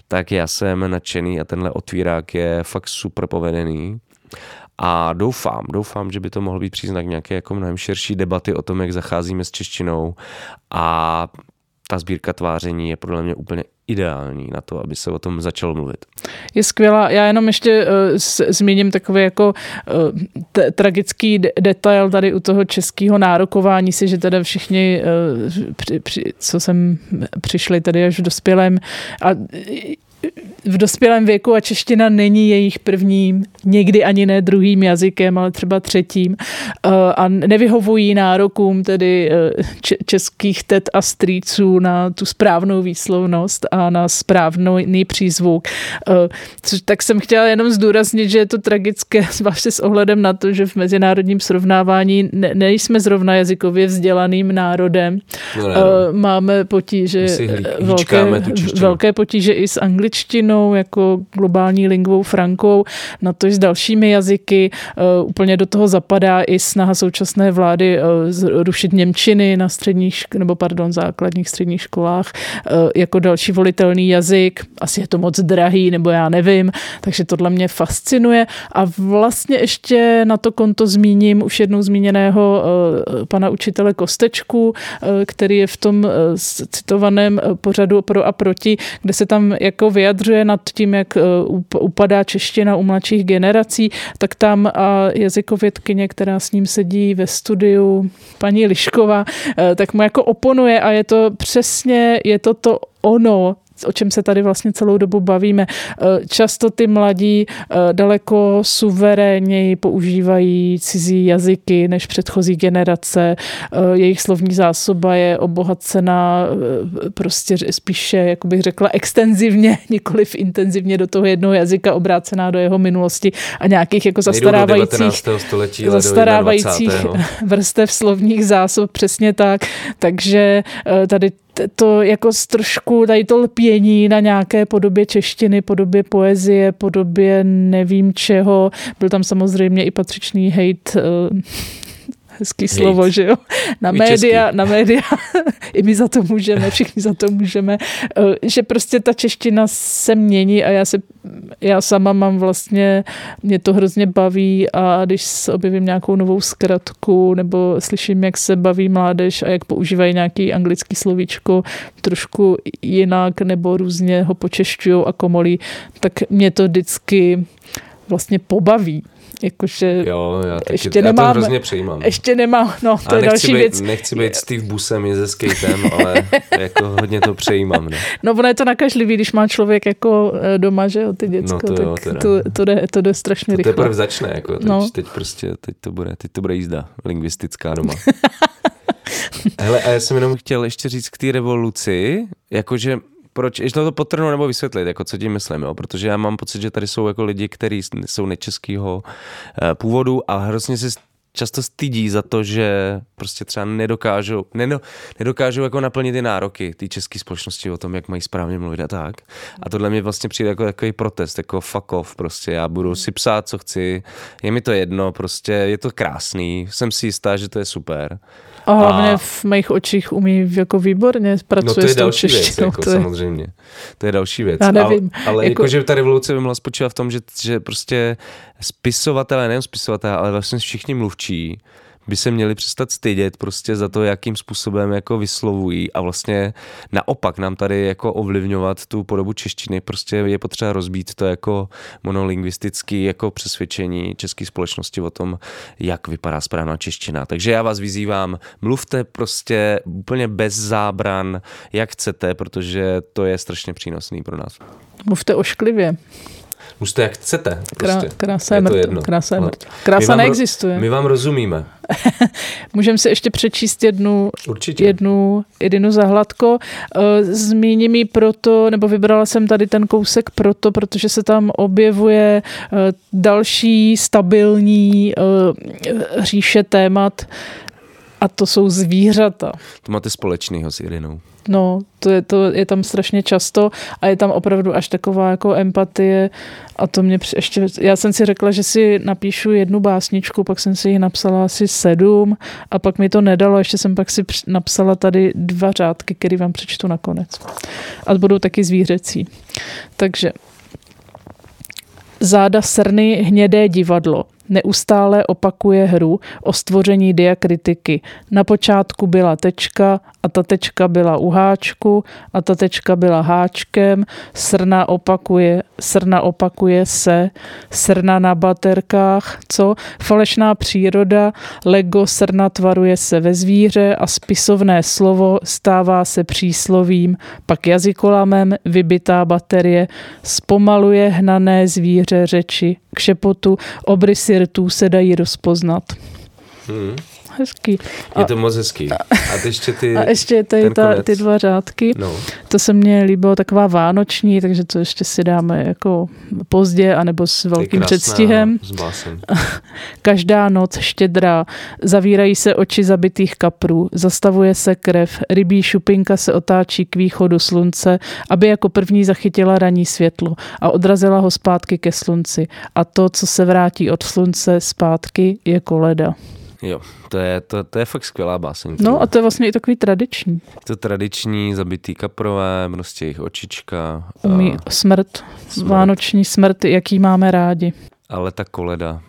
[SPEAKER 1] tak já jsem nadšený a tenhle otvírák je fakt super povedený. A doufám, doufám, že by to mohl být příznak nějaké jako mnohem širší debaty o tom, jak zacházíme s češtinou a ta sbírka tváření je podle mě úplně ideální na to, aby se o tom začalo mluvit.
[SPEAKER 2] Je skvělá. Já jenom ještě uh, zmíním takový jako uh, t- tragický de- detail tady u toho českého nárokování si, že teda všichni, uh, při, při, co jsem přišli tady až v dospělém a v dospělém věku a čeština není jejich prvním, někdy ani ne druhým jazykem, ale třeba třetím eh, a nevyhovují nárokům tedy eh, českých tet a strýců na tu správnou výslovnost a na správný přízvuk. Eh, tak jsem chtěla jenom zdůraznit, že je to tragické, zvláště s ohledem na to, že v mezinárodním srovnávání ne, nejsme zrovna jazykově vzdělaným národem. No, ne, no. Máme potíže, velké, velké potíže i s angličtinou angličtinou jako globální lingvou frankou, na to s dalšími jazyky. Eh, úplně do toho zapadá i snaha současné vlády eh, rušit Němčiny na středních, nebo pardon, základních středních školách eh, jako další volitelný jazyk. Asi je to moc drahý, nebo já nevím, takže tohle mě fascinuje. A vlastně ještě na to konto zmíním už jednou zmíněného pana učitele Kostečku, který je v tom citovaném pořadu pro a proti, kde se tam jako vyjadřuje nad tím, jak eh, upadá čeština u mladších generací, tak tam a jazykovědkyně, která s ním sedí ve studiu, paní Lišková, eh, tak mu jako oponuje a je to přesně, je to to ono, o čem se tady vlastně celou dobu bavíme. Eh, často ty mladí eh, daleko suverénněji používají cizí jazyky než předchozí generace. Eh, jejich slovní zásoba je obohacená prostě spíše, jak bych řekla, extenzivně, nikoliv intenzivně do toho jednoho jazyka, obrácená do jeho minulosti a nějakých jako zastarávajících, zastarávajících vrstev slovních zásob, přesně tak. Takže tady to jako trošku tady to lpění na nějaké podobě češtiny, podobě poezie, podobě nevím čeho. Byl tam samozřejmě i patřičný hate hezký Hate. slovo, že jo, na média, na média, i my za to můžeme, všichni za to můžeme, eh, že prostě ta čeština se mění a já se, já sama mám vlastně, mě to hrozně baví a když objevím nějakou novou zkratku nebo slyším, jak se baví mládež a jak používají nějaký anglický slovíčko trošku jinak nebo různě ho počešťují a komolí, tak mě to vždycky vlastně pobaví. Jakože
[SPEAKER 1] jo, já, taky, ještě já nemám, to hrozně přejímám.
[SPEAKER 2] Ještě nemám, no, to a je další
[SPEAKER 1] být,
[SPEAKER 2] věc.
[SPEAKER 1] Nechci být Steve Busem i se skatem, ale jako hodně to přejímám. Ne?
[SPEAKER 2] No ono je to nakažlivý, když má člověk jako eh, doma, že jo, ty děcko, no to, jo, tak to, to, jde, to jde strašně to rychle.
[SPEAKER 1] To teprve začne, jako teď, no. teď prostě, teď to bude, teď to bude jízda lingvistická doma. Hele, a já jsem jenom chtěl ještě říct k té revoluci, jakože proč, ještě to potrhnout nebo vysvětlit, jako co tím myslím, jo? protože já mám pocit, že tady jsou jako lidi, kteří jsou nečeského eh, původu a hrozně se často stydí za to, že prostě třeba nedokážou, nedo, nedokážou jako naplnit ty nároky té české společnosti o tom, jak mají správně mluvit a tak. A tohle mi vlastně přijde jako takový protest, jako fuck off prostě. Já budu si psát, co chci, je mi to jedno, prostě je to krásný, jsem si jistá, že to je super.
[SPEAKER 2] A hlavně a... v mých očích umí jako výborně, pracuje no to je další
[SPEAKER 1] věc, jako,
[SPEAKER 2] to
[SPEAKER 1] je... samozřejmě. To je další věc.
[SPEAKER 2] Já nevím.
[SPEAKER 1] Ale, ale jako... že ta revoluce by mohla spočívat v tom, že, že prostě spisovatelé, nejen spisovatelé, ale vlastně všichni mluvčí, by se měli přestat stydět prostě za to, jakým způsobem jako vyslovují a vlastně naopak nám tady jako ovlivňovat tu podobu češtiny, prostě je potřeba rozbít to jako monolingvistický jako přesvědčení české společnosti o tom, jak vypadá správná čeština. Takže já vás vyzývám, mluvte prostě úplně bez zábran, jak chcete, protože to je strašně přínosný pro nás.
[SPEAKER 2] Mluvte ošklivě.
[SPEAKER 1] Můžete jak chcete. Prostě.
[SPEAKER 2] krása je, je mrtv, Krása je mrtv. Krása my neexistuje.
[SPEAKER 1] My vám rozumíme.
[SPEAKER 2] Můžeme si ještě přečíst jednu,
[SPEAKER 1] Určitě.
[SPEAKER 2] jednu jedinu zahladko. Eh, zmíním ji proto, nebo vybrala jsem tady ten kousek proto, protože se tam objevuje eh, další stabilní eh, říše témat, a to jsou zvířata.
[SPEAKER 1] To máte společného s Irinou.
[SPEAKER 2] No, to je, to je tam strašně často a je tam opravdu až taková jako empatie a to mě ještě, já jsem si řekla, že si napíšu jednu básničku, pak jsem si ji napsala asi sedm a pak mi to nedalo, ještě jsem pak si napsala tady dva řádky, které vám přečtu nakonec. A budou taky zvířecí. Takže záda srny hnědé divadlo neustále opakuje hru o stvoření diakritiky. Na počátku byla tečka a ta tečka byla u háčku a ta tečka byla háčkem, srna opakuje, srna opakuje se, srna na baterkách, co? Falešná příroda, lego srna tvaruje se ve zvíře a spisovné slovo stává se příslovím, pak jazykolamem vybitá baterie, zpomaluje hnané zvíře řeči, k šepotu, obrysy rtů se dají rozpoznat. Hmm hezký.
[SPEAKER 1] A, je to moc hezký. A, ještě ty,
[SPEAKER 2] a ještě tady ta, ty dva řádky. No. To se mně líbilo, taková vánoční, takže to ještě si dáme jako pozdě, anebo s velkým krásná, předstihem. Každá noc štědrá, zavírají se oči zabitých kaprů, zastavuje se krev, rybí šupinka se otáčí k východu slunce, aby jako první zachytila ranní světlo a odrazila ho zpátky ke slunci. A to, co se vrátí od slunce zpátky, je koleda.
[SPEAKER 1] Jo, to je, to, to je fakt skvělá báseň.
[SPEAKER 2] No a to je vlastně i takový tradiční.
[SPEAKER 1] To tradiční, zabitý kaprové, prostě jejich očička.
[SPEAKER 2] Umí smrt, smrt, vánoční smrt, jaký máme rádi.
[SPEAKER 1] Ale ta koleda,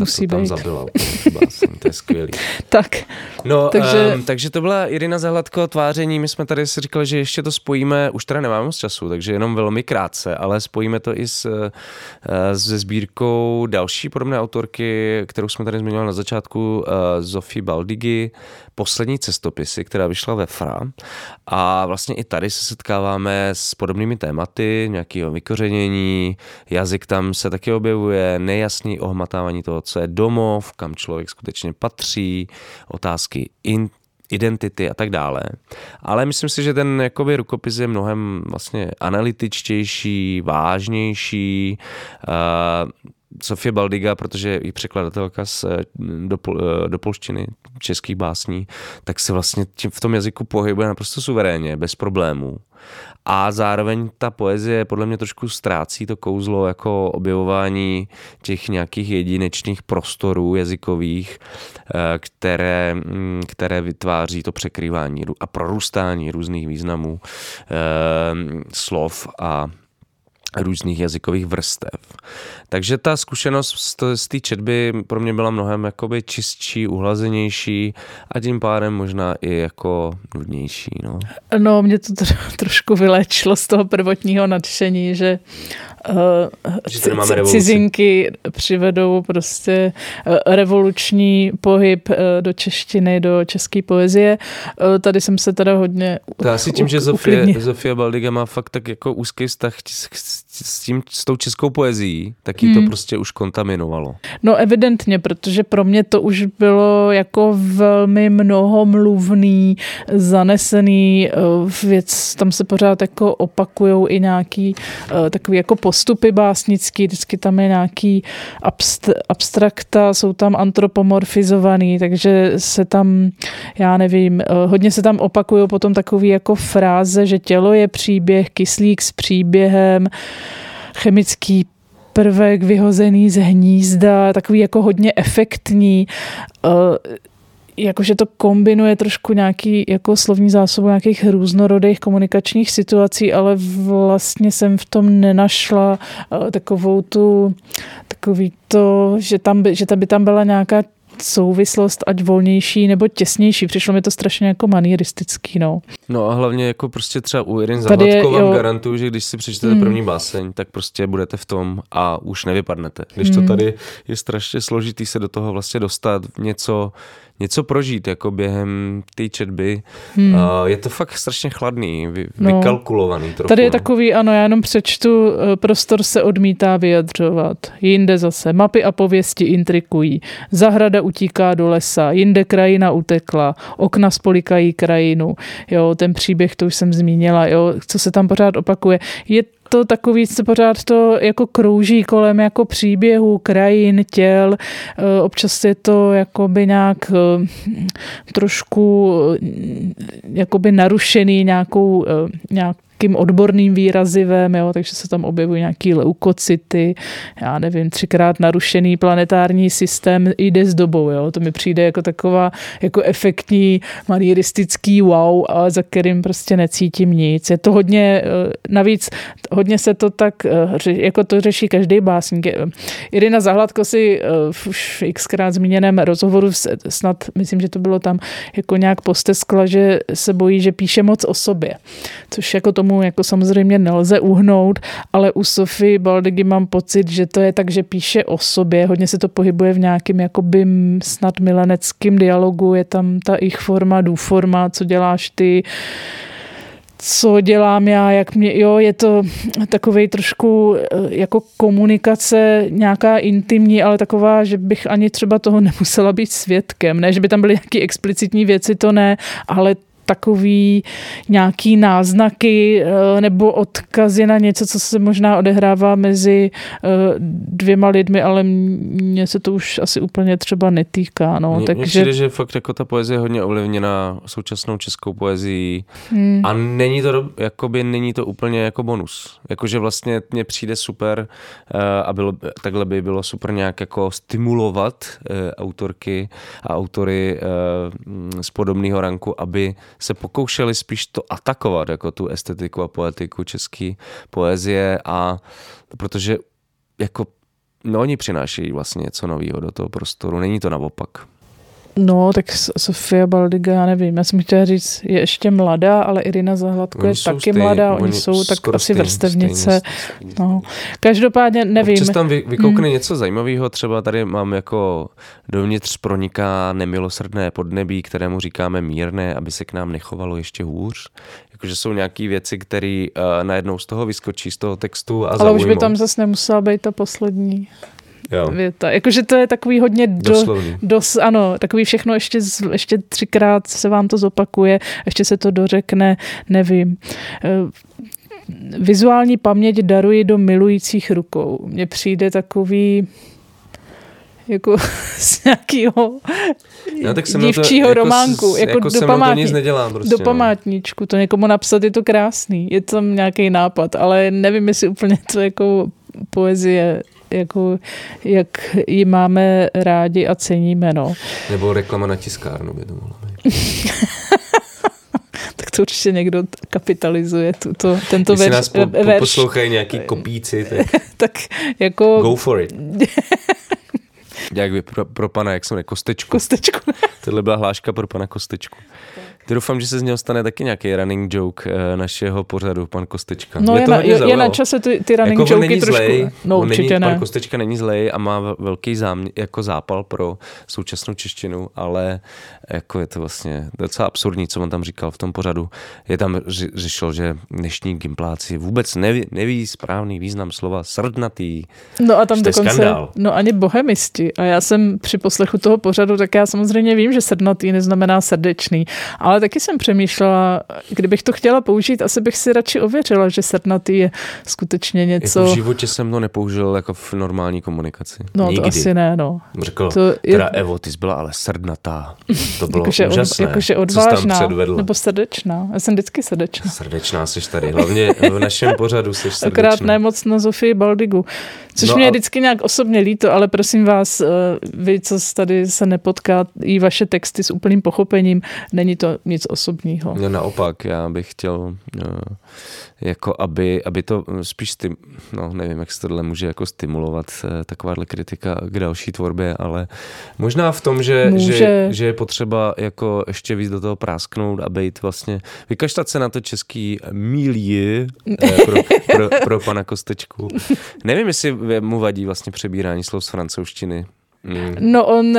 [SPEAKER 2] Musí to tam být.
[SPEAKER 1] zabila. to je skvělý.
[SPEAKER 2] tak.
[SPEAKER 1] No, takže... Um, takže to byla Irina Zahladko tváření. My jsme tady si říkali, že ještě to spojíme, už teda nemáme moc času, takže jenom velmi krátce, ale spojíme to i s, uh, se sbírkou další podobné autorky, kterou jsme tady zmiňovali na začátku, uh, Zofie Baldigy, poslední cestopisy, která vyšla ve FRA. A vlastně i tady se setkáváme s podobnými tématy, nějakého vykořenění, jazyk tam se taky objevuje, nejasný ohmatávání toho, co je domov, kam člověk skutečně patří, otázky in, identity a tak dále. Ale myslím si, že ten jakoby rukopis je mnohem vlastně analytičtější, vážnější, uh, Sofie Baldiga, protože je překladatelka z, do, do polštiny českých básní, tak se vlastně tím v tom jazyku pohybuje naprosto suverénně, bez problémů. A zároveň ta poezie podle mě trošku ztrácí to kouzlo jako objevování těch nějakých jedinečných prostorů jazykových, eh, které, mm, které vytváří to překrývání a prorůstání různých významů eh, slov a různých jazykových vrstev. Takže ta zkušenost z té četby pro mě byla mnohem jakoby čistší, uhlazenější a tím pádem možná i jako nudnější. No,
[SPEAKER 2] no mě to trošku vylečilo z toho prvotního nadšení, že cizinky přivedou prostě uh, revoluční pohyb uh, do češtiny, do české poezie. Uh, tady jsem se teda hodně
[SPEAKER 1] To asi tím, že Zofie, Zofia Baldiga má fakt tak jako úzký vztah s, s, tím, s tou českou poezí, tak ji to hmm. prostě už kontaminovalo.
[SPEAKER 2] No evidentně, protože pro mě to už bylo jako velmi mnohomluvný, zanesený věc, tam se pořád jako opakujou i nějaký takový jako postupy básnický, vždycky tam je nějaký abst- abstrakta, jsou tam antropomorfizovaný, takže se tam, já nevím, eh, hodně se tam opakují potom takový jako fráze, že tělo je příběh, kyslík s příběhem, chemický prvek vyhozený z hnízda, takový jako hodně efektní. Eh, jakože to kombinuje trošku nějaký jako slovní zásobu nějakých různorodých komunikačních situací, ale vlastně jsem v tom nenašla uh, takovou tu, takový to, že tam by, že tam by tam byla nějaká souvislost, ať volnější nebo těsnější. Přišlo mi to strašně jako manieristický, no.
[SPEAKER 1] No a hlavně jako prostě třeba u Irin Zavadko vám garantuju, že když si přečtete hmm. první báseň, tak prostě budete v tom a už nevypadnete. Když hmm. to tady je strašně složitý se do toho vlastně dostat něco, něco prožít jako během té četby. Hmm. Uh, je to fakt strašně chladný, vy, no. vykalkulovaný trochu.
[SPEAKER 2] Tady je no. takový, ano, já jenom přečtu, eh, prostor se odmítá vyjadřovat. Jinde zase mapy a pověsti intrikují. Zahrada utíká do lesa, jinde krajina utekla, okna spolikají krajinu. Jo, ten příběh, to už jsem zmínila, jo, co se tam pořád opakuje. Je to takový, co pořád to jako krouží kolem jako příběhů, krajin, těl. Eh, občas je to jakoby nějak eh, trošku eh, jakoby narušený nějakou, nějak nějakým odborným výrazivem, jo, takže se tam objevují nějaký leukocity, já nevím, třikrát narušený planetární systém jde s dobou, jo. To mi přijde jako taková jako efektní manieristický wow, a za kterým prostě necítím nic. Je to hodně, eh, navíc hodně se to tak, eh, jako to řeší každý básník. Irina Zahladko si eh, už xkrát zmíněném rozhovoru snad, myslím, že to bylo tam jako nějak posteskla, že se bojí, že píše moc o sobě, což jako tomu tomu jako samozřejmě nelze uhnout, ale u Sofie Baldigy mám pocit, že to je tak, že píše o sobě, hodně se to pohybuje v nějakém jakoby snad mileneckém dialogu, je tam ta ich forma, forma, co děláš ty, co dělám já, jak mě, jo, je to takový trošku eh, jako komunikace nějaká intimní, ale taková, že bych ani třeba toho nemusela být svědkem, ne, že by tam byly nějaké explicitní věci, to ne, ale takový nějaký náznaky eh, nebo odkazy na něco, co se možná odehrává mezi eh, dvěma lidmi, ale mně se to už asi úplně třeba netýká. No.
[SPEAKER 1] Mně, Takže... přijde, že fakt jako ta poezie je hodně ovlivněna současnou českou poezí hmm. a není to, jakoby, není to úplně jako bonus. Jakože vlastně mně přijde super eh, a bylo, takhle by bylo super nějak jako stimulovat autorky a autory z podobného ranku, aby se pokoušeli spíš to atakovat, jako tu estetiku a poetiku české poezie a protože jako no oni přinášejí vlastně něco nového do toho prostoru, není to naopak.
[SPEAKER 2] No, tak Sofia Baldiga, já nevím, já jsem chtěla říct, je ještě mladá, ale Irina Zahladko je taky stejný, mladá, oni, oni jsou tak asi stejný, vrstevnice. Stejný, no. Každopádně nevím.
[SPEAKER 1] Občas tam vy, vykoukne hmm. něco zajímavého, třeba tady mám jako dovnitř proniká nemilosrdné podnebí, kterému říkáme mírné, aby se k nám nechovalo ještě hůř. Jakože jsou nějaké věci, které uh, najednou z toho vyskočí, z toho textu a Ale
[SPEAKER 2] zaujmou. už by tam zase nemusela být ta poslední jo. věta. Jakože to je takový hodně do, dos, ano, takový všechno ještě, ještě třikrát se vám to zopakuje, ještě se to dořekne, nevím. Eh, vizuální paměť daruji do milujících rukou. Mně přijde takový jako z nějakého no, tak jsem dívčího
[SPEAKER 1] to,
[SPEAKER 2] jako románku.
[SPEAKER 1] S, jako, jako do, památni, nic nedělám prostě,
[SPEAKER 2] do no. památníčku. To někomu napsat je to krásný. Je tam nějaký nápad, ale nevím, jestli úplně to jako poezie jako, jak ji máme rádi a ceníme. No.
[SPEAKER 1] Nebo reklama na tiskárnu by to mohlo být.
[SPEAKER 2] tak to určitě někdo kapitalizuje tuto, tento
[SPEAKER 1] Když verš. nás po, po, poslouchají nějaký kopíci, tak,
[SPEAKER 2] tak jako...
[SPEAKER 1] Go for it. Jak by pro, pro pana, jak jsem Kostečku.
[SPEAKER 2] Kostečku.
[SPEAKER 1] Tohle byla hláška pro pana Kostečku. Ty doufám, že se z něho stane taky nějaký running joke eh, našeho pořadu, pan Kostečka.
[SPEAKER 2] No je, to na, je, je na čase ty, ty running jako joky trošku. Zlej,
[SPEAKER 1] no
[SPEAKER 2] určitě
[SPEAKER 1] není,
[SPEAKER 2] ne.
[SPEAKER 1] Pan Kostečka není zlej a má velký zám, jako zápal pro současnou češtinu, ale jako je to vlastně docela absurdní, co on tam říkal v tom pořadu. Je tam řešil, že dnešní gimpláci vůbec neví, neví správný význam slova srdnatý.
[SPEAKER 2] No a tam dokonce, skandál. no ani bohemisti. A já jsem při poslechu toho pořadu, tak já samozřejmě vím, že srdnatý neznamená srdečný, ale taky jsem přemýšlela, kdybych to chtěla použít, asi bych si radši ověřila, že srdnatý je skutečně něco...
[SPEAKER 1] Jako v životě jsem to nepoužil jako v normální komunikaci.
[SPEAKER 2] No
[SPEAKER 1] Nikdy.
[SPEAKER 2] to asi ne, no.
[SPEAKER 1] Řekl, to je... teda Evo, ty jsi byla ale srdnatá. To bylo jakože úžasné.
[SPEAKER 2] Od, jakože odvážná, nebo srdečná. Já jsem vždycky srdečná.
[SPEAKER 1] Srdečná jsi tady, hlavně v našem pořadu jsi srdečná.
[SPEAKER 2] Akorát nemoc na Zofii Baldigu. Což no mě je vždycky nějak osobně líto, ale prosím vás, eh, vy, co tady se nepotká, i vaše texty s úplným pochopením, není to nic osobního.
[SPEAKER 1] No naopak, já bych chtěl, no, jako aby, aby to spíš, stim, no nevím, jak se tohle může jako stimulovat eh, takováhle kritika k další tvorbě, ale možná v tom, že, že, že je potřeba jako ještě víc do toho prásknout a být vlastně, vykaštat se na to český eh, pro, pro, pro pana Kostečku. Nevím, jestli mu vadí vlastně přebírání slov z francouzštiny.
[SPEAKER 2] Mm. No on, uh,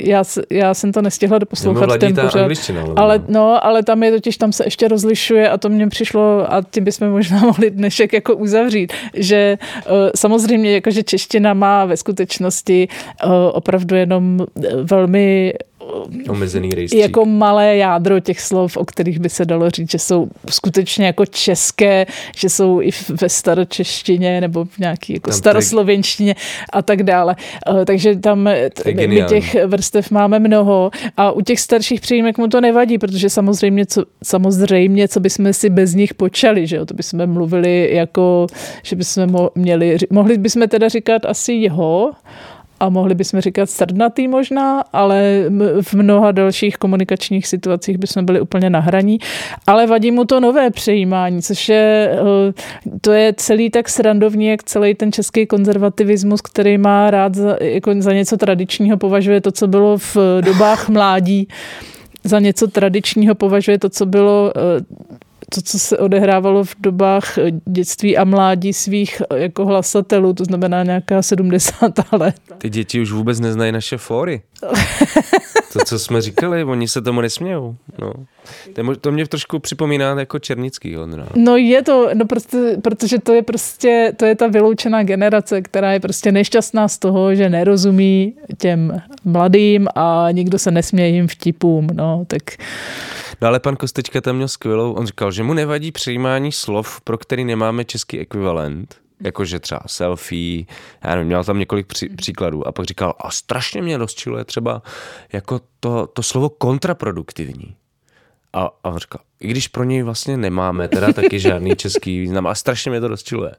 [SPEAKER 2] já, já jsem to nestihla doposlouchat ten pořad, ale, no, ale tam je totiž, tam se ještě rozlišuje a to mně přišlo a tím bychom možná mohli dnešek jako uzavřít, že uh, samozřejmě jakože čeština má ve skutečnosti uh, opravdu jenom velmi
[SPEAKER 1] omezený rejstřík.
[SPEAKER 2] Jako malé jádro těch slov, o kterých by se dalo říct, že jsou skutečně jako české, že jsou i ve staročeštině nebo v nějaký jako tam staroslovenštině a tak dále. Eh, takže tam my těch vrstev máme mnoho a u těch starších příjmek mu to nevadí, protože samozřejmě, co, samozřejmě, co bychom si bez nich počali, že jo? to bychom mluvili jako, že bychom měli, mohli bychom teda říkat asi jeho, a mohli bychom říkat srdnatý možná, ale v mnoha dalších komunikačních situacích bychom byli úplně na hraní. Ale vadí mu to nové přejímání, což je, eh, to je celý tak srandovní, jak celý ten český konzervativismus, který má rád za, jako za něco tradičního, považuje to, co bylo v dobách mládí, za něco tradičního považuje to, co bylo eh, to, co se odehrávalo v dobách dětství a mládí svých jako hlasatelů, to znamená nějaká 70. let.
[SPEAKER 1] Ty děti už vůbec neznají naše fóry. To, co jsme říkali, oni se tomu nesmějou. No. To, to mě trošku připomíná jako Černický. No.
[SPEAKER 2] no je to, no prostě, protože to je prostě, to je ta vyloučená generace, která je prostě nešťastná z toho, že nerozumí těm mladým a nikdo se nesměje jim vtipům. No, tak
[SPEAKER 1] No ale pan Kostečka tam měl skvělou, on říkal, že mu nevadí přijímání slov, pro který nemáme český ekvivalent, jakože třeba selfie, já nevím, měl tam několik pří, příkladů a pak říkal, a strašně mě rozčiluje třeba jako to, to slovo kontraproduktivní. A, a on říkal, i když pro něj vlastně nemáme teda taky žádný český význam, a strašně mě to rozčiluje.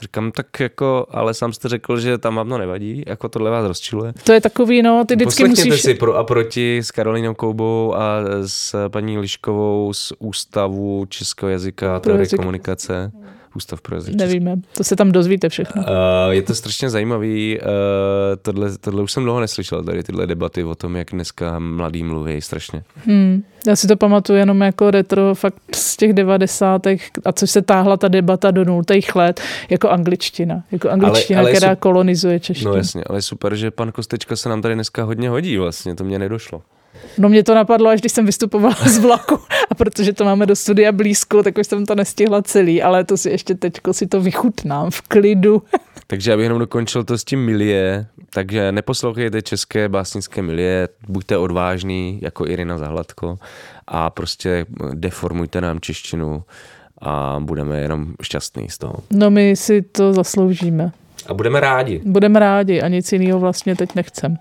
[SPEAKER 1] Říkám, tak jako, ale sám jste řekl, že tam vám to nevadí, jako tohle vás rozčiluje.
[SPEAKER 2] To je takový, no, ty vždycky
[SPEAKER 1] Poslechněte
[SPEAKER 2] musíš...
[SPEAKER 1] si pro a proti s Karolínou Koubou a s paní Liškovou z Ústavu českého jazyka, teorie komunikace. Ústav pro jazyk.
[SPEAKER 2] Nevíme, to se tam dozvíte všechno. Uh,
[SPEAKER 1] je to strašně zajímavý, uh, tohle, tohle už jsem dlouho neslyšel, tady tyhle debaty o tom, jak dneska mladý mluví strašně.
[SPEAKER 2] Hmm. Já si to pamatuju jenom jako retro fakt z těch devadesátek, a což se táhla ta debata do nultých let, jako angličtina. Jako angličtina, ale, ale která su... kolonizuje češtinu.
[SPEAKER 1] No jasně, ale super, že pan Kostečka se nám tady dneska hodně hodí vlastně, to mě nedošlo.
[SPEAKER 2] No mě to napadlo, až když jsem vystupovala z vlaku a protože to máme do studia blízko, tak už jsem to nestihla celý, ale to si ještě teďko si to vychutnám v klidu.
[SPEAKER 1] Takže abych jenom dokončil to s tím milie, takže neposlouchejte české básnické milie, buďte odvážný jako Irina Zahladko a prostě deformujte nám češtinu a budeme jenom šťastní z toho.
[SPEAKER 2] No my si to zasloužíme.
[SPEAKER 1] A budeme rádi.
[SPEAKER 2] Budeme rádi a nic jiného vlastně teď nechcem.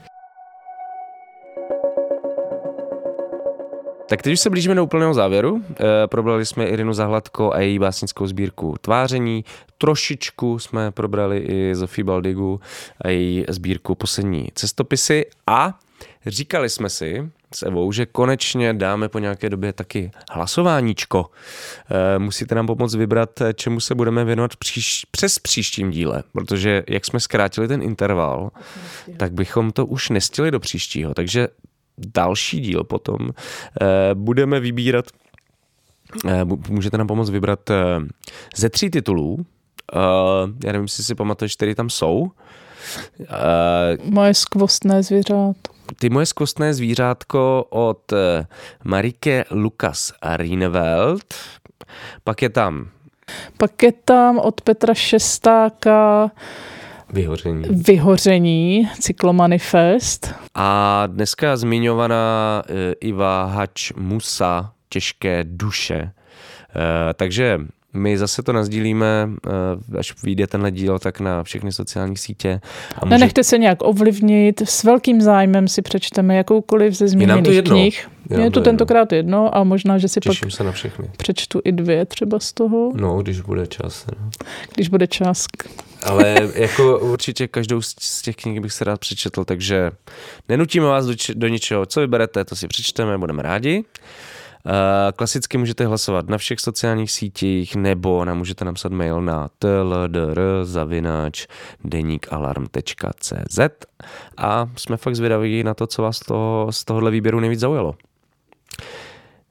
[SPEAKER 1] Tak teď už se blížíme do úplného závěru. E, probrali jsme Irinu Zahladko a její básnickou sbírku Tváření. Trošičku jsme probrali i Zofii Baldigu a její sbírku Poslední cestopisy a říkali jsme si s Evou, že konečně dáme po nějaké době taky hlasováníčko. E, musíte nám pomoct vybrat, čemu se budeme věnovat příš, přes příštím díle, protože jak jsme zkrátili ten interval, tak bychom to už nestili do příštího. Takže další díl potom eh, budeme vybírat, eh, můžete nám pomoct vybrat eh, ze tří titulů. Já nevím, jestli si pamatuješ, který tam jsou.
[SPEAKER 2] Moje skvostné zvířátko.
[SPEAKER 1] Ty moje skvostné zvířátko od Marike Lukas Rineveld. Pak je tam
[SPEAKER 2] pak je tam od Petra Šestáka
[SPEAKER 1] Vyhoření.
[SPEAKER 2] Vyhoření, cyklomanifest.
[SPEAKER 1] A dneska zmiňovaná e, Iva Hač Musa, těžké duše. E, takže my zase to nazdílíme, eh, až vyjde tenhle díl, tak na všechny sociální sítě.
[SPEAKER 2] A může... Nenechte se nějak ovlivnit, s velkým zájmem si přečteme jakoukoliv ze zmíněných knih. Je, je to, to tentokrát jedno. jedno a možná, že si
[SPEAKER 1] Těším
[SPEAKER 2] pak
[SPEAKER 1] se na všechny.
[SPEAKER 2] přečtu i dvě třeba z toho.
[SPEAKER 1] No, když bude čas. No.
[SPEAKER 2] Když bude čas.
[SPEAKER 1] Ale jako určitě každou z těch knih bych se rád přečetl, takže nenutíme vás do, do ničeho. Co vyberete, to si přečteme, budeme rádi. Eh, klasicky můžete hlasovat na všech sociálních sítích nebo nám můžete napsat mail na tldr.deníkalarm.cz a jsme fakt zvědaví na to, co vás to, z tohohle výběru nejvíc zaujalo.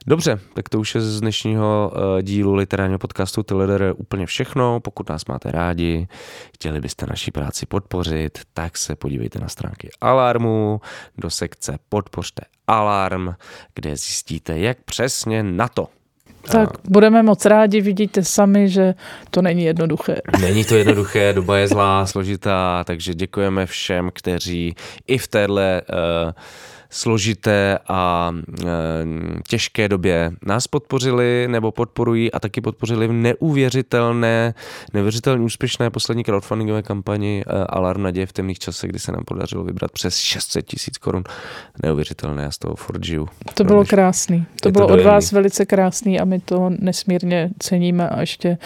[SPEAKER 1] Dobře, tak to už je z dnešního uh, dílu literárního podcastu Tiller úplně všechno. Pokud nás máte rádi, chtěli byste naší práci podpořit, tak se podívejte na stránky Alarmu, do sekce Podpořte Alarm, kde zjistíte, jak přesně na to.
[SPEAKER 2] Tak budeme moc rádi, vidíte sami, že to není jednoduché.
[SPEAKER 1] Není to jednoduché, doba je zlá, složitá, takže děkujeme všem, kteří i v téhle uh, složité a e, těžké době nás podpořili nebo podporují a taky podpořili v neuvěřitelné, neuvěřitelně úspěšné poslední crowdfundingové kampani e, Alarm naděje v temných časech, kdy se nám podařilo vybrat přes 600 tisíc korun. Neuvěřitelné, já z toho furt žiju.
[SPEAKER 2] To bylo krásný. To bylo to od vás velice krásný a my to nesmírně ceníme a ještě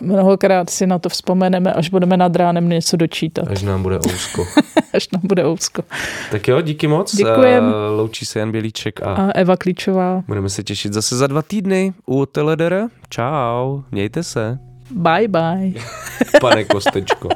[SPEAKER 2] mnohokrát si na to vzpomeneme, až budeme nad ránem něco dočítat.
[SPEAKER 1] Až nám bude ousko.
[SPEAKER 2] až nám bude ousko.
[SPEAKER 1] Tak jo, díky moc.
[SPEAKER 2] Děkujem. Uh,
[SPEAKER 1] loučí se Jan Bělíček a,
[SPEAKER 2] a Eva Klíčová.
[SPEAKER 1] Budeme se těšit zase za dva týdny u Teledere. Čau, mějte se.
[SPEAKER 2] Bye bye.
[SPEAKER 1] Pane Kostečko.